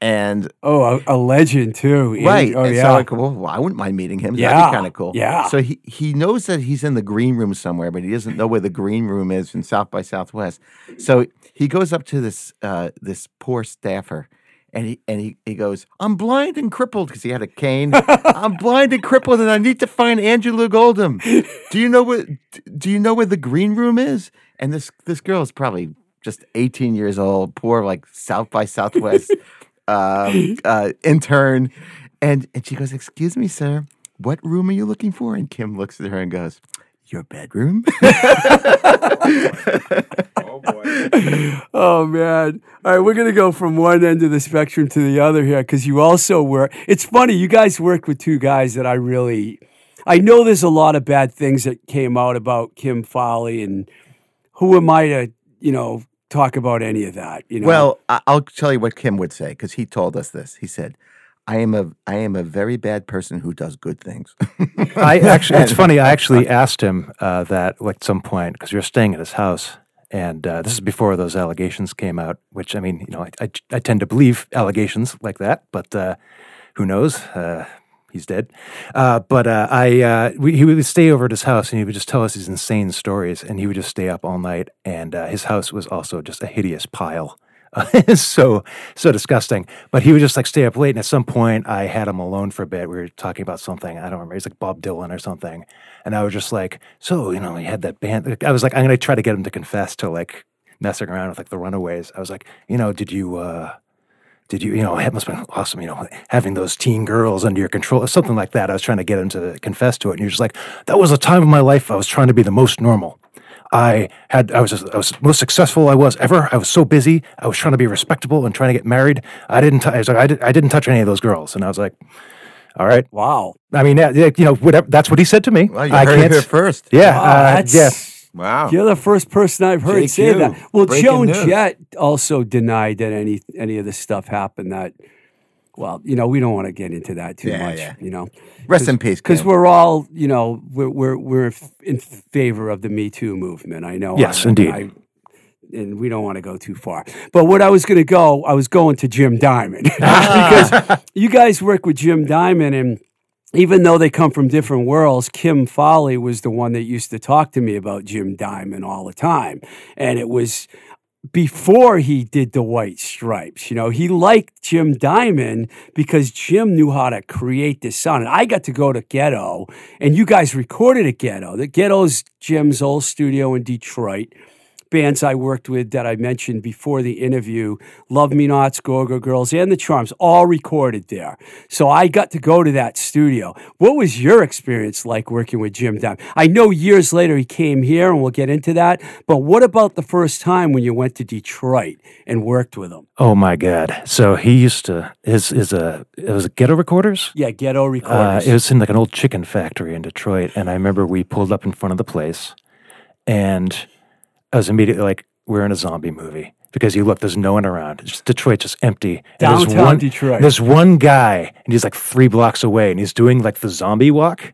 and Oh, a, a legend too. Right. Oh and yeah. so I well, well, I wouldn't mind meeting him. Yeah, That'd be kind of cool. yeah. So he, he knows that he's in the green room somewhere, but he doesn't know where the green room is in South by Southwest. So he goes up to this uh, this poor staffer and he and he, he goes, I'm blind and crippled because he had a cane. <laughs> I'm blind and crippled and I need to find Loog Oldham. Do you know what do you know where the green room is? And this this girl is probably just 18 years old, poor like South by Southwest <laughs> um, uh, intern, and and she goes, "Excuse me, sir, what room are you looking for?" And Kim looks at her and goes, "Your bedroom." <laughs> oh boy. Oh man! All right, we're gonna go from one end of the spectrum to the other here because you also work. It's funny you guys worked with two guys that I really, I know there's a lot of bad things that came out about Kim Fowley, and who am I to you know talk about any of that? You know, well, I'll tell you what Kim would say because he told us this. He said. I am a I am a very bad person who does good things. I <laughs> actually, it's funny. I actually asked him uh, that like, at some point because we were staying at his house, and uh, this is before those allegations came out. Which I mean, you know, I, I, I tend to believe allegations like that, but uh, who knows? Uh, he's dead. Uh, but uh, I, uh, we, he would stay over at his house, and he would just tell us these insane stories, and he would just stay up all night. And uh, his house was also just a hideous pile. It's <laughs> so so disgusting. But he would just like stay up late, and at some point, I had him alone for a bit. We were talking about something I don't remember. He's like Bob Dylan or something, and I was just like, "So you know, he had that band." I was like, "I'm gonna try to get him to confess to like messing around with like the Runaways." I was like, "You know, did you?" uh did you, you know, it must have been awesome, you know, having those teen girls under your control, or something like that. I was trying to get him to confess to it. And you're just like, that was a time of my life I was trying to be the most normal. I had, I was, I was most successful I was ever. I was so busy. I was trying to be respectable and trying to get married. I didn't, t- I was like, I, did, I didn't touch any of those girls. And I was like, All right. Wow. I mean, yeah, yeah, you know, whatever. That's what he said to me. Well, you I heard it can't. here first. Yeah. Wow, uh, yeah. Wow. You're the first person I've heard JQ, say that. Well, Joan news. Jett also denied that any any of this stuff happened. That, well, you know, we don't want to get into that too Yeah, much. yeah. You know, Rest in peace, because we're all, you know, we're we're we're in favor of the Me Too movement. I know. Yes, I- indeed. I- and we don't want to go too far. But what I was going to go, I was going to Jim Diamond <laughs> ah. because you guys work with Jim Diamond, and even though they come from different worlds, Kim Fowley was the one that used to talk to me about Jim Diamond all the time, and it was before he did the white stripes. You know, he liked Jim Diamond because Jim knew how to create this sound. And I got to go to Ghetto, and you guys recorded at Ghetto. The Ghetto's Jim's old studio in Detroit. Bands I worked with that I mentioned before the interview, Love Me Nots, Go-Go Girls, and The Charms, all recorded there. So I got to go to that studio. What was your experience like working with Jim Diamond? I know years later he came here, and we'll get into that. But what about the first time when you went to Detroit and worked with him? Oh my God. So he used to his his uh it was a ghetto recorders. Yeah, Ghetto Uh, Recorders. it was in like an old chicken factory in Detroit, and I remember we pulled up in front of the place, and I was immediately like, "We're in a zombie movie." Because you look, there's no one around. It's just Detroit, just empty. And there's Downtown one, Detroit. There's one guy, and he's like three blocks away, and he's doing like the zombie walk.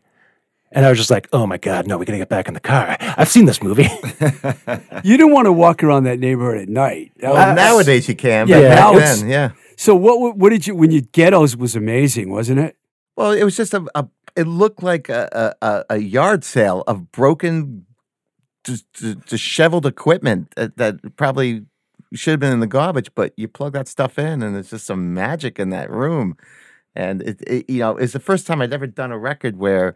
And I was just like, "Oh my god, no, we gotta get back in the car." I've seen this movie. <laughs> <laughs> you don't want to walk around that neighborhood at night. That Well, was- nowadays you can, Yeah, but now back then, yeah. So what? What did you when you Ghettos was amazing, wasn't it? Well, it was just a, a it looked like a, a, a- a yard sale of broken, just, just disheveled equipment that, that probably should have been in the garbage, but you plug that stuff in and there's just some magic in that room. And it, it you know, it's the first time I'd ever done a record where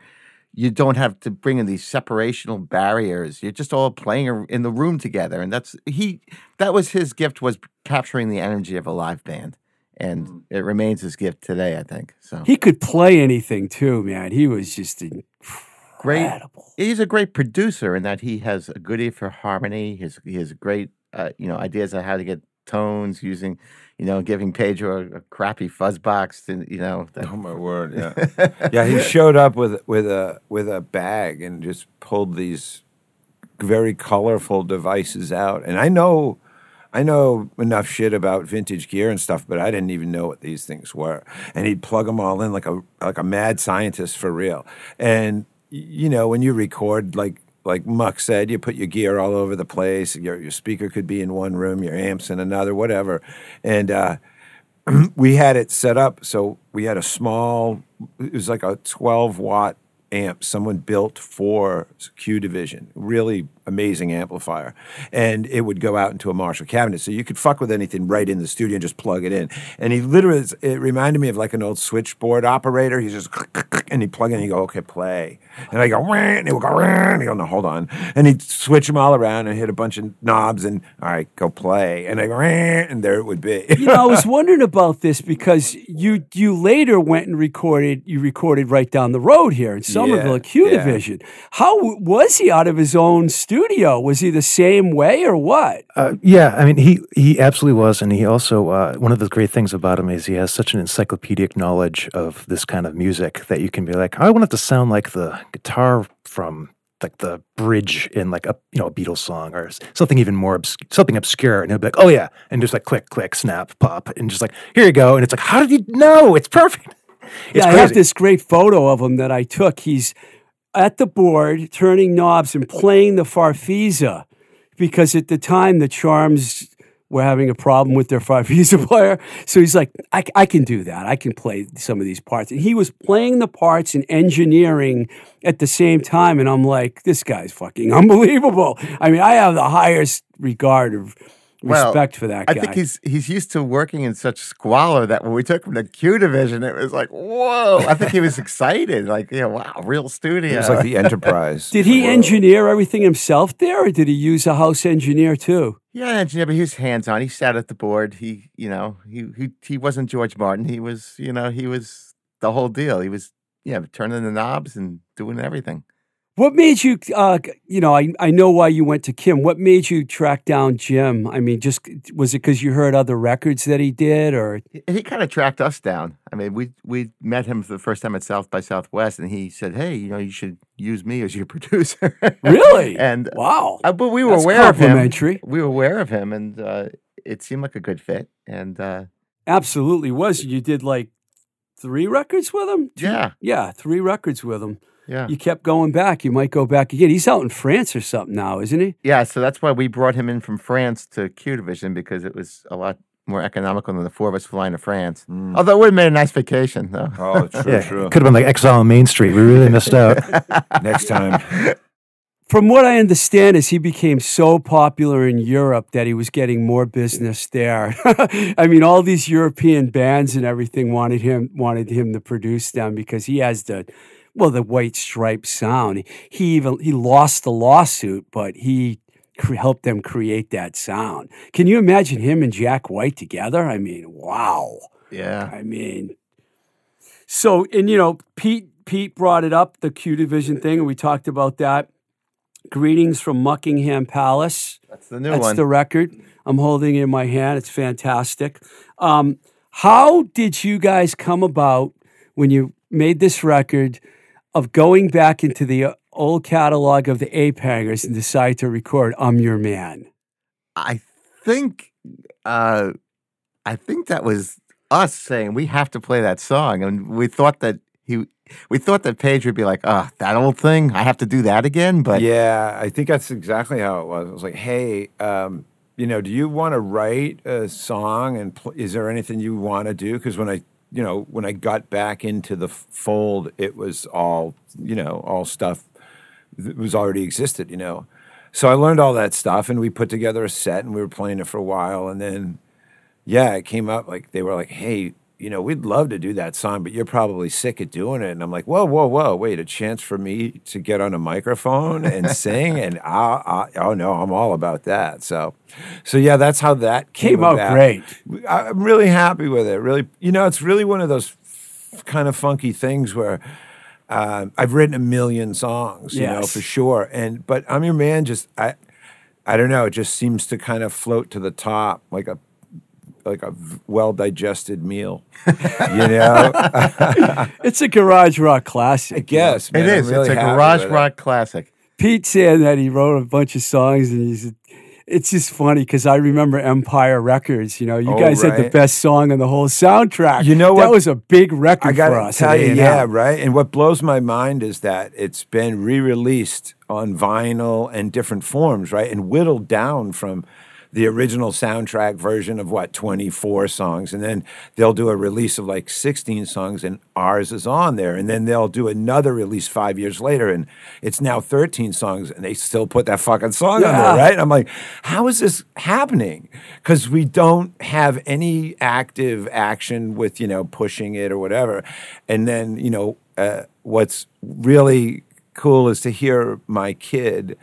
you don't have to bring in these separational barriers. You're just all playing in the room together. And that's he that was his gift was capturing the energy of a live band. And mm. it remains his gift today, I think. So He could play anything too, man. He was just great. Incredible. He's a great producer in that he has a good ear for harmony. His he has great uh, you know ideas on how to get tones using you know giving Pedro a, a crappy fuzz box to you know. that- Oh my word! Yeah, <laughs> yeah. He showed up with with a with a bag and just pulled these very colorful devices out. And I know, I know enough shit about vintage gear and stuff, but I didn't even know what these things were. And he'd plug them all in like a like a mad scientist for real. And you know, when you record like. Like Muck said, you put your gear all over the place. Your, your speaker could be in one room, your amps in another, whatever. And uh, <clears throat> we had it set up so we had a small it was like a 12 watt amp someone built for q division really amazing amplifier and it would go out into a marshall cabinet so you could fuck with anything right in the studio and just plug it in and he literally it reminded me of like an old switchboard operator he's just <laughs> and he'd plug in and you go okay play and i go and he would go and he go no hold on and he'd switch them all around and hit a bunch of knobs and all right go play and i go and there it would be You know, I was <laughs> wondering about this because you you later went and recorded. You recorded right down the road here in Somerville Yeah, Q yeah. Division. How was he out of his own studio? Was he the same way or what? Uh, yeah, I mean, he he absolutely was, and he also uh, one of the great things about him is he has such an encyclopedic knowledge of this kind of music that you can be like, I want it to sound like the guitar from like the bridge in like a you know a Beatles song or something even more obs- something obscure, and he'll be like, oh yeah, and just like click, click, snap, pop, and just like here you go, and it's like, how did you know? It's perfect. It's yeah, I have this great photo of him that I took. He's at the board turning knobs and playing the Farfisa because at the time the Charms were having a problem with their Farfisa <laughs> player. So he's like, I, I can do that. I can play some of these parts. And he was playing the parts and engineering at the same time. And I'm like, this guy's fucking <laughs> unbelievable. I mean, I have the highest regard of Well, respect for that I think he's he's used to working in such squalor that when we took him to Q division, it was like, whoa! I think he was excited, like, yeah, wow, real studio. it was like the enterprise <laughs> did he Whoa. engineer everything himself there, or did he use a house engineer too? yeah, engineer, but he was hands on. He sat at the board. He, you know, he he he wasn't George Martin. He was, you know, he was the whole deal. He was, yeah, turning the knobs and doing everything. What made you, uh, you know, I, I know why you went to Kim. What made you track down Jim? I mean, just was it because you heard other records that he did, or He, he kind of tracked us down. I mean, we we met him for the first time at South by Southwest, and he said, "Hey, you know, you should use me as your <laughs> producer." really? and wow, uh, but we were That's aware of him. We were aware of him, and uh, it seemed like a good fit. And uh, absolutely was. You did like three records with him. Two- yeah, yeah, three records with him. Yeah, You kept going back. You might go back again. He's out in France or something now, isn't he? yeah. So that's why we brought him in from France to Q Division because it was a lot more economical than the four of us flying to France. Mm. Although it would have made a nice vacation, though. Oh, true, <laughs> Yeah, true. could have been like Exile on Main Street. We really missed out. <laughs> Next time. From what I understand, is he became so popular in Europe that he was getting more business there. <laughs> I mean, all these European bands and everything wanted him wanted him to produce them because he has the well the white stripe sound. He even he lost the lawsuit, but he cre- helped them create that sound. Can you imagine him and Jack White together? I mean, wow. Yeah, I mean, so and you know, Pete Pete brought it up the Q Division thing, and we talked about that. Greetings from Muckingham Palace. that's the new That's one. the record. I'm holding it in my hand. It's fantastic. Um, how did you guys come about when you made this record of going back into the uh, old catalog of the Ape Hangers and decide to record "I'm Your Man"? I think, uh, I think that was us saying we have to play that song, and we thought that he, we thought that Page would be like, "Ah, that old thing, I have to do that again." But yeah, I think that's exactly how it was. It was like, hey, um, you know, do you want to write a song? And pl- is there anything you want to do? Because when I, you know, when I got back into the fold, it was all, you know, all stuff that was already existed, you know. So I learned all that stuff, and we put together a set, and we were playing it for a while, and then, yeah, it came up like they were like, hey. You know, we'd love to do that song, but you're probably sick at doing it. And I'm like, whoa, whoa, whoa, wait, a chance for me to get on a microphone and <laughs> sing? And I, I, oh no, I'm all about that. So, so yeah, that's how that came, Came out about. great. I'm really happy with it. Really, you know, it's really one of those f- kind of funky things where uh, I've written a million songs, you know, for sure. And but I'm your man. Just I, I don't know. It just seems to kind of float to the top like a like a well digested meal. <laughs> you know, <laughs> It's a garage rock classic. I guess man, I'm really it's a garage with it. rock classic. Pete saying that he wrote a bunch of songs and he's it's just funny because I remember Empire Records. You know, you Oh, guys had the best song on the whole soundtrack. You know That what? was a big record I for gotta us. tell you, A&M. yeah, right. And what blows my mind is that it's been re-released on vinyl and different forms, right, and whittled down from the original soundtrack version of what 24 songs and then they'll do a release of like 16 songs and ours is on there and then they'll do another release 5 years later and it's now 13 songs and they still put that fucking song on there right? I'm like how is this happening? Cuz we don't have any active action with you know pushing it or whatever. And then you know uh, what's really cool is to hear my kid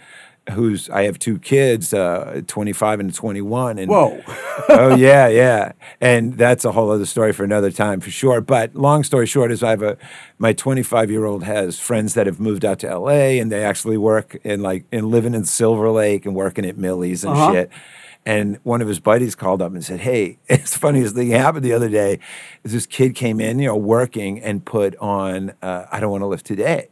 who's I have two kids, uh, 25 and 21. And Whoa. <laughs> oh yeah, yeah. And that's a whole other story for another time for sure. But long story short is I have a my 25 year old has friends that have moved out to LA and they actually work in like in living in Silver Lake and working at Millie's and Uh-huh. shit. And one of his buddies called up and said, Hey, <laughs> it's the funniest thing happened the other day. Is this kid came in, you know, working and put on uh, I Don't Want to Live Today.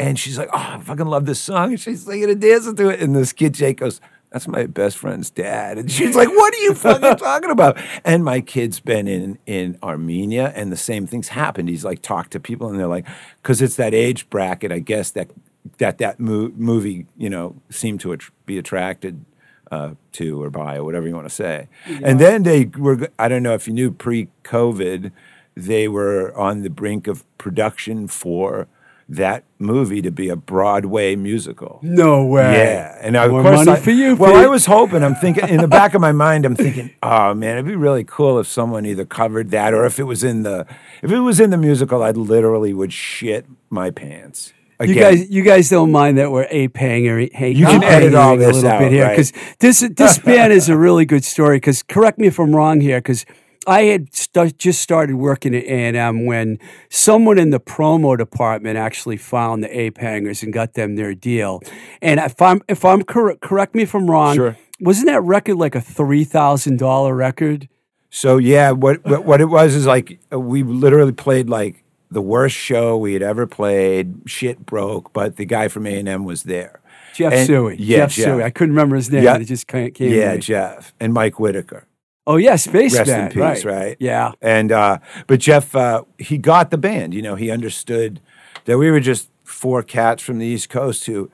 And she's like, Oh, I fucking love this song. And she's singing and dancing to it. And this kid Jake goes, That's my best friend's dad. And she's like, What are you fucking <laughs> talking about? And my kid's been in in Armenia and the same thing's happened. He's like talked to people and they're like, because it's that age bracket, I guess that that that mo- movie, you know, seemed to att- be attracted uh, to or by or whatever you want to say. And then they were, I don't know if you knew pre COVID, they were on the brink of production for that movie to be a Broadway musical. No way. Yeah, and of More course, money I, for you. Well, Pete. I was hoping. I'm thinking in the back of my mind. I'm thinking, oh man, it'd be really cool if someone either covered that or if it was in the if it was in the musical, I literally would shit my pants. You guys, you guys don't mind that we're ape hanger. Hey, You can edit all this a little out, bit here right? because this this band is a really good story. Because correct me if I'm wrong here. Because I had st- just started working at A&M when someone in the promo department actually found the Ape Hangers and got them their deal. And if I'm if I'm correct, correct me if I'm wrong. Sure. Wasn't that record like a three thousand dollar record? So yeah, what, what what it was is like we literally played like the worst show we had ever played. Shit broke, but the guy from A and M was there. Jeff And- Suey. yeah, Jeff, Jeff. Suey. I couldn't remember his name. Yeah. It just came. yeah. Jeff and Mike Whitaker. Oh yeah, Spaceman. Rest in peace, right? Yeah. And uh, but Jeff, uh, he got the band. You know, he understood that we were just four cats from the East Coast who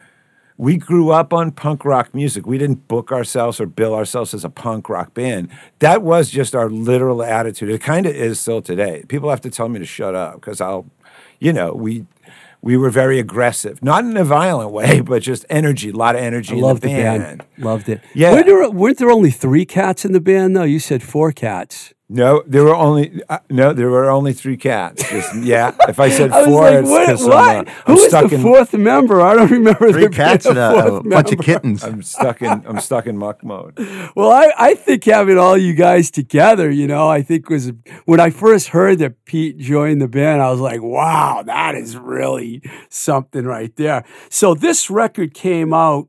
we grew up on punk rock music. We didn't book ourselves or bill ourselves as a punk rock band. That was just our literal attitude. It kind of is still today. People have to tell me to shut up because I'll, you know, we. We were very aggressive, not in a violent way, <laughs> but just energy, a lot of energy I in loved the the band. band. Loved it. Yeah. Weren't there, weren't there only three cats in the band though? You said four cats. No, there were only uh, no, there were only three cats. Just, yeah, if I said <laughs> I four, like, it's what? 'cause I'm, uh, I'm is stuck the in, fourth member? I don't remember. Three cats and a, a bunch of kittens. I'm stuck in. I'm stuck in muck mode. <laughs> Well, I, I think having all you guys together, you know, I think was when I first heard that Pete joined the band, I was like, wow, that is really something right there. So this record came out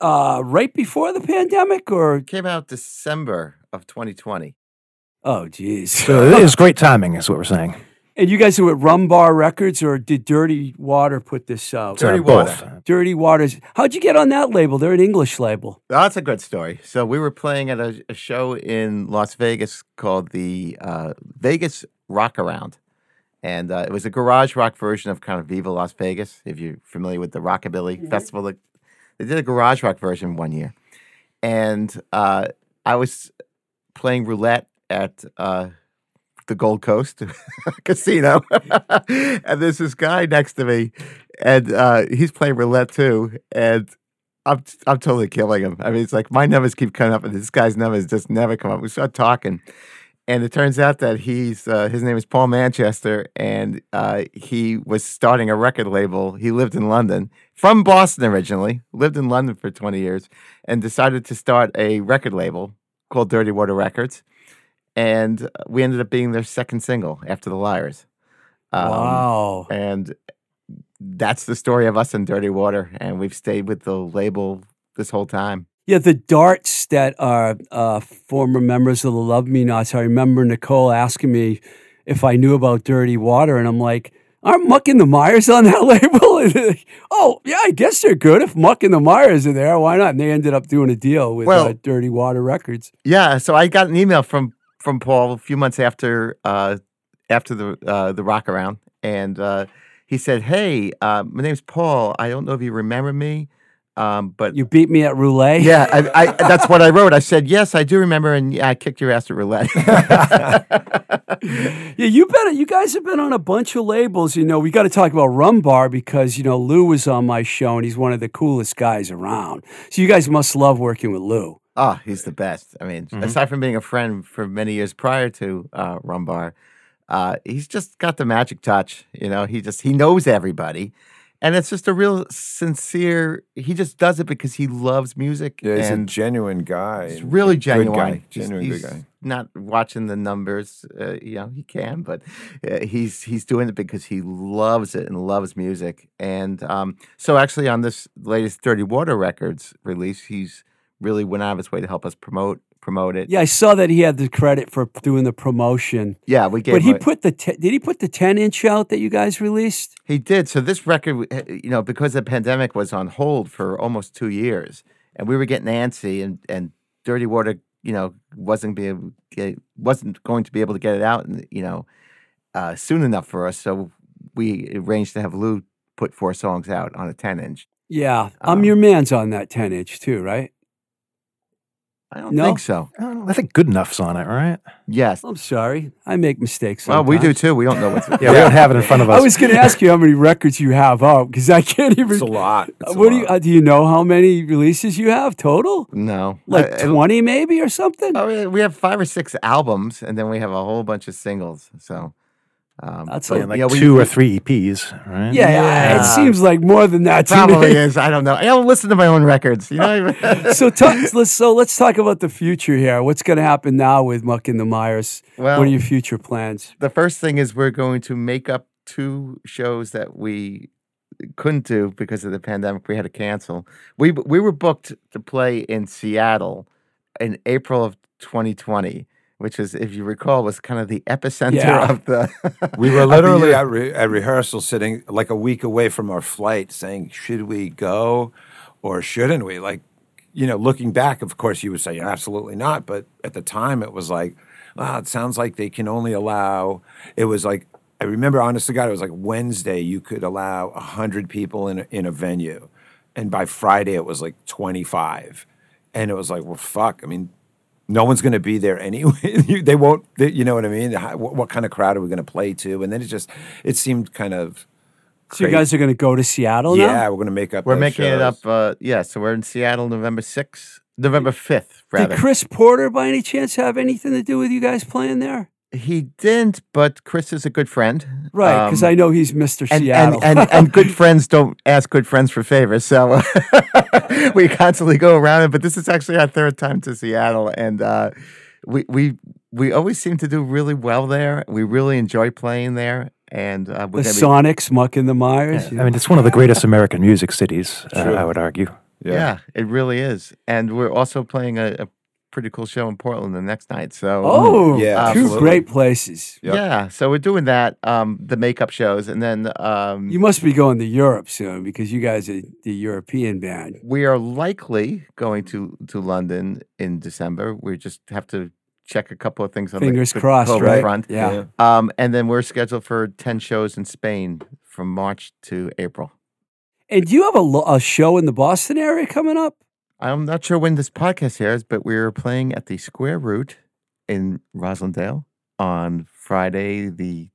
uh, right before the pandemic, or It came out December of 2020. Oh, geez. So it is great timing, is what we're saying. And you guys were at Rum Bar Records, or did Dirty Water put this out? Dirty both. Water. Dirty Waters. How'd you get on that label? They're an English label. That's a good story. So we were playing at a, a show in Las Vegas called the uh, Vegas Rock Around, and uh, it was a garage rock version of kind of Viva Las Vegas. If you're familiar with the Rockabilly Festival, that- they did a garage rock version one year, and uh, I was playing roulette at uh, the Gold Coast <laughs> casino, <laughs> and there's this guy next to me, and uh, he's playing roulette too, and I'm I'm totally killing him. I mean, it's like my numbers keep coming up, and this guy's numbers just never come up. We start talking, and it turns out that he's uh, his name is Paul Manchester, and uh, he was starting a record label. He lived in London, from Boston originally, lived in London for 20 years, and decided to start a record label called Dirty Water Records, and we ended up being their second single after the Lyres. Um, wow. and that's the story of us in Dirty Water, and we've stayed with the label this whole time. Yeah, the darts that are uh, former members of the Love Me Nots. I remember Nicole asking me if I knew about Dirty Water, and I'm like, "Aren't Muck and the Mires on that <laughs> label?" And they're like, oh, yeah, I guess they're good. If Muck and the Mires are there, why not? And they ended up doing a deal with Well- uh, Dirty Water Records. Yeah, so I got an email from from Paul a few months after uh, after the uh, the rock around, and uh, he said, "Hey, uh, my name's Paul. I don't know if you remember me, um, but You beat me at roulette. yeah, I, I, that's what I wrote. I said, yes, I do remember, and yeah, I kicked your ass at roulette. <laughs> yeah, you better. You guys have been on a bunch of labels. You know, we got to talk about Rum Bar because you know Lou was on my show and he's one of the coolest guys around. So you guys must love working with Lou. Oh, he's the best. I mean, aside from being a friend for many years prior to uh, Rumbar, uh, he's just got the magic touch. You know, he just he knows everybody, and it's just a real sincere. He just does it because he loves music, Yeah, he's a genuine guy. he's really genuine. guy. Genuine he's good guy. Not watching the numbers. Uh, you know, he can, but uh, he's he's doing it because he loves it and loves music. And um, so, actually, on this latest Dirty Water Records release, he's really went out of his way to help us promote promote it. Yeah, I saw that he had the credit for doing the promotion. Yeah, we gave. But he put the te- did he put the ten inch out that you guys released? He did. So this record, uh, you know, because the pandemic was on hold for almost two years, and we were getting antsy, and and Dirty Water, you know, wasn't be able, get, wasn't going to be able to get it out, and you know, uh, soon enough for us. So we arranged to have Lou put four songs out on a ten inch. Yeah, I'm Um, your man's on that ten inch too, right? I don't No? think so. I, don't know, I think good enough's on it, right? Yes. I'm sorry, I make mistakes. Well, we do sometimes. too. We don't know what's. <laughs> Yeah, we don't have it in front of us. I was going to ask you how many records you have out because I can't even. It's a lot. It's a what do you lot. uh, do? You know how many releases you have total? No. Like Uh, twenty, maybe, or something. Oh, yeah, we have five or six albums, and then we have a whole bunch of singles. So, Um, That's but, like yeah, we- two we- or three EPs, right? Yeah, yeah, Yeah. it seems like more than that. Probably is. I don't know. I don't listen to my own records. You know. <laughs> so talk, let's so let's talk about the future here. What's going to happen now with Muck and the Mires? Well- what are your future plans? the first thing is we're going to make up two shows that we couldn't do because of the pandemic. We had to cancel. We we were booked to play in Seattle in April of 2020, which is, if you recall, was kind of the epicenter Yeah. of the. We <laughs> were literally at, re- at rehearsal, sitting like a week away from our flight, saying, "Should we go, or shouldn't we?" Like, you know, looking back, of course, you would say absolutely not. But at the time, it was like, "Wow, it sounds like they can only allow." It was like I remember, honest to God, it was like Wednesday you could allow hundred people in a, in a venue, and by Friday it was like twenty five, and it was like, well, fuck. I mean, no one's going to be there anyway. <laughs> They won't. They, you know what I mean? How, what, what kind of crowd are we going to play to? And then it just it seemed kind of. So you guys are going to go to Seattle now? yeah, we're going to make up. We're those making it up. Uh, yeah, so we're in Seattle November 6th, November 5th, rather. Did Chris Porter, by any chance, have anything to do with you guys playing there? He didn't, but Chris is a good friend. Right, because Um, I know he's Mr. and, Seattle. and, and, and <laughs> good friends don't ask good friends for favors. So <laughs> we constantly go around it. But this is actually our third time to Seattle. And uh, we, we, we always seem to do really well there. We really enjoy playing there. And uh, the we're be, Sonics, Muck and the Mires. I mean, it's one of the greatest <laughs> American music cities, uh, I would argue. yeah. it really is. And we're also playing a, a pretty cool show in Portland the next night. So oh, Yeah, two absolutely. great places. Yep. yeah, so we're doing that, um, the makeup shows. And then um, You must be going to Europe soon because you guys are the European band. we are likely going to to London in December. We just have to check a couple of things on Fingers the crossed, COVID right? front. Yeah. Um, and then we're scheduled for ten shows in Spain from March to April. And do you have a, a show in the Boston area coming up? I'm not sure when this podcast airs, but we're playing at the Square Root in Roslindale on Friday. The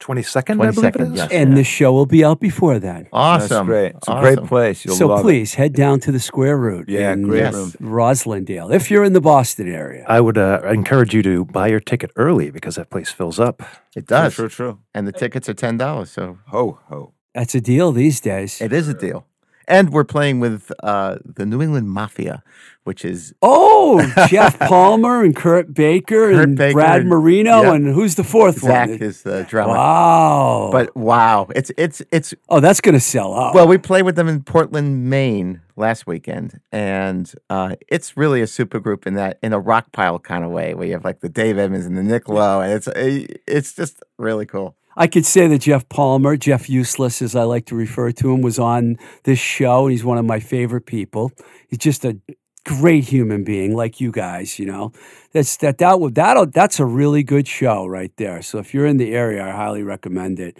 22nd, I believe it 22nd, is. yes. And the show will be out before then. awesome, That's great. It's a great place. You'll so love it. please head down to the Square Root Yeah, in great Yes. room. Roslindale if you're in the Boston area. I would uh, encourage you to buy your ticket early because that place fills up. It does, True, true, true. and the tickets are ten dollars, so Ho, ho. That's a deal these days. it is a deal. And we're playing with uh, the New England Mafia, which is Oh, <laughs> Jeff Palmer and Kurt Baker Kurt and Baker Brad and- Marino yep. and who's the fourth Zach one? is the drummer. Wow. But wow, it's it's it's oh, that's going to sell out. well, we played with them in Portland, Maine last weekend, and uh, it's really a super group in that in a rock pile kind of way, where you have like the Dave Evans and the Nick Lowe, and it's it's just really cool. I could say that Jeff Palmer, Jeff Useless, as I like to refer to him, was on this show, and he's one of my favorite people. He's just a great human being, like you guys. You know, that's that that that that's a really good show right there. So if you're in the area, I highly recommend it.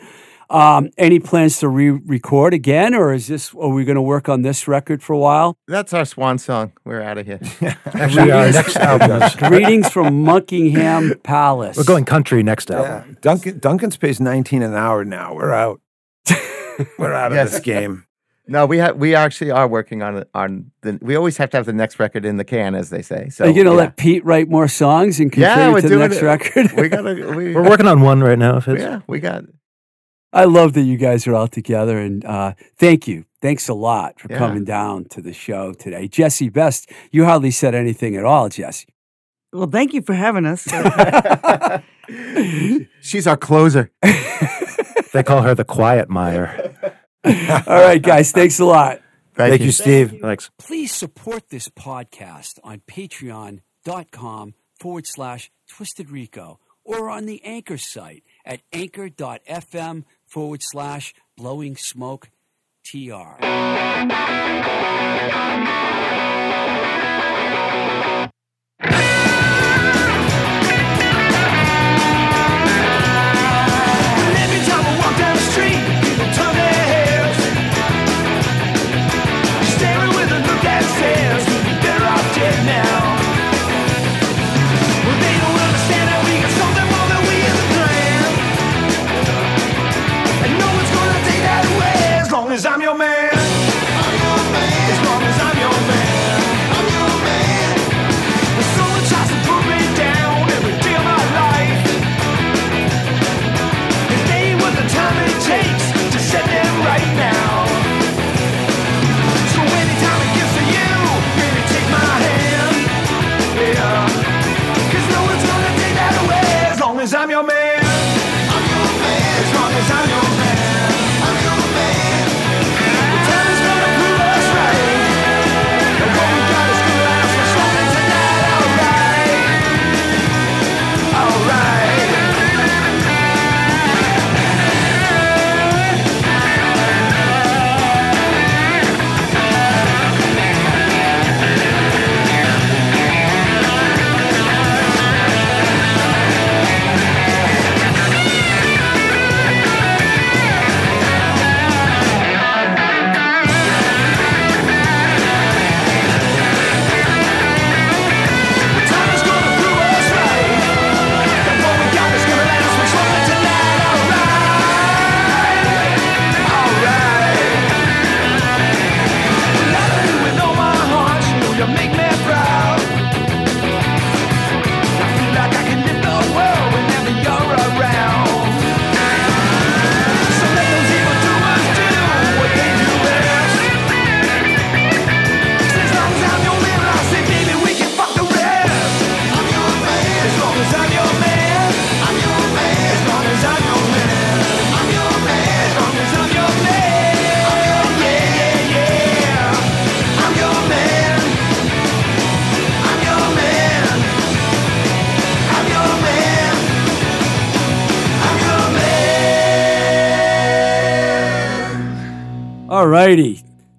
Um, any plans to re-record again, or is this? Are we going to work on this record for a while? That's our swan song. We're out of here. <laughs> Actually, our next album. Greetings from Monkingham <laughs> Palace. We're going country next Yeah. album. Dunkin' Dunkin's pays 19 an hour now. We're out. <laughs> We're out of Yes. this game. no, we have we actually are working on it. On the we always have to have the next record in the can, as they say. So Are you going to yeah. let Pete write more songs and Yeah, contribute we're to the next it. record? We gotta. We, We're working on one right now. If it's, Yeah, we got. I love that you guys are all together, and uh, thank you. Thanks a lot for Yeah. coming down to the show today, Jesse Best. You hardly said anything at all, Jesse. Well, thank you for having us. <laughs> <laughs> She's our closer. <laughs> They call her the Quiet Mire. all right, guys. Thanks a lot. Thank, Thank you, Steve. Thanks. Please support this podcast on patreon.com forward slash twisted rico or on the anchor site at anchor.fm forward slash blowing smoke tr.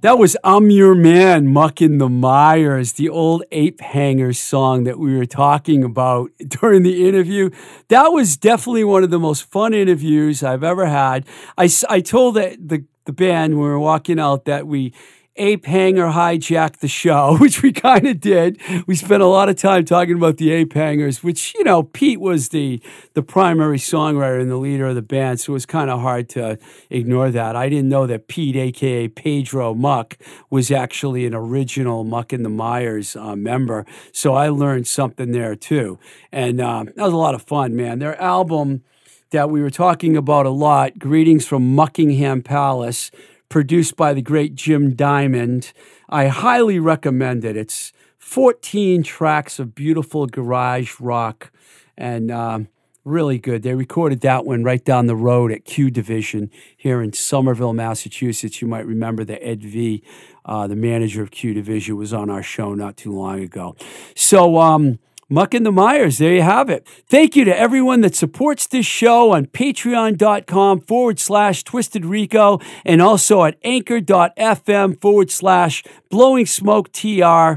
That was I'm Your Man, Muck and the Mires, the old Ape Hangers song that we were talking about <laughs> during the interview. That was definitely one of the most fun interviews I've ever had. I, I told the, the, the band when we were walking out that we ape hanger hijacked the show, <laughs> which we kind of did. We spent a lot of time talking about the ape hangers, which you know Pete was the the primary songwriter and the leader of the band, so it was kind of hard to ignore that. I didn't know that Pete, aka Pedro Muck, was actually an original Muck and the Mires uh, member, so I learned something there too, and um, that was a lot of fun, man. Their album that we were talking about a lot, Greetings from Muckingham Palace produced by the great Jim Diamond. I highly recommend it. It's 14 tracks of beautiful garage rock and um, really good. They recorded that one right down the road at Q Division here in Somerville, Massachusetts. You might remember that Ed V, uh, the manager of Q Division, was on our show not too long ago. So, um, Muck and the Mires, there you have it. Thank you to everyone that supports this show on patreon.com forward slash twisted rico and also at anchor.fm forward slash blowing smoke tr.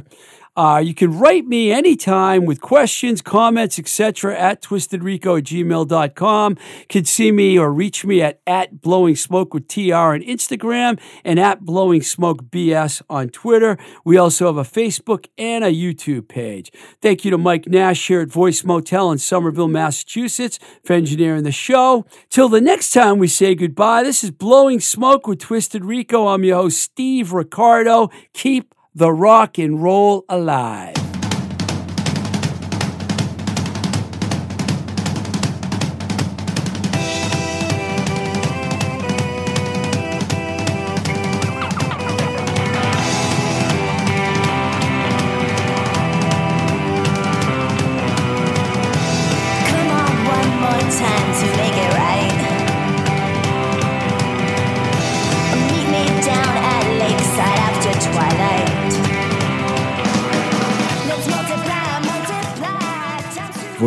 Uh, you can write me anytime with questions, comments, etc. at twistedrico at gmail.com. You can see me or reach me at, at blowing smoke with TR on Instagram and at blowing smoke BS on Twitter. We also have a Facebook and a YouTube page. Thank you to Mike Nash here at Voice Motel in Somerville, Massachusetts for engineering the show. Till the next time we say goodbye, this is Blowing Smoke with Twisted Rico. I'm your host, Steve Ricardo. Keep the rock and roll alive.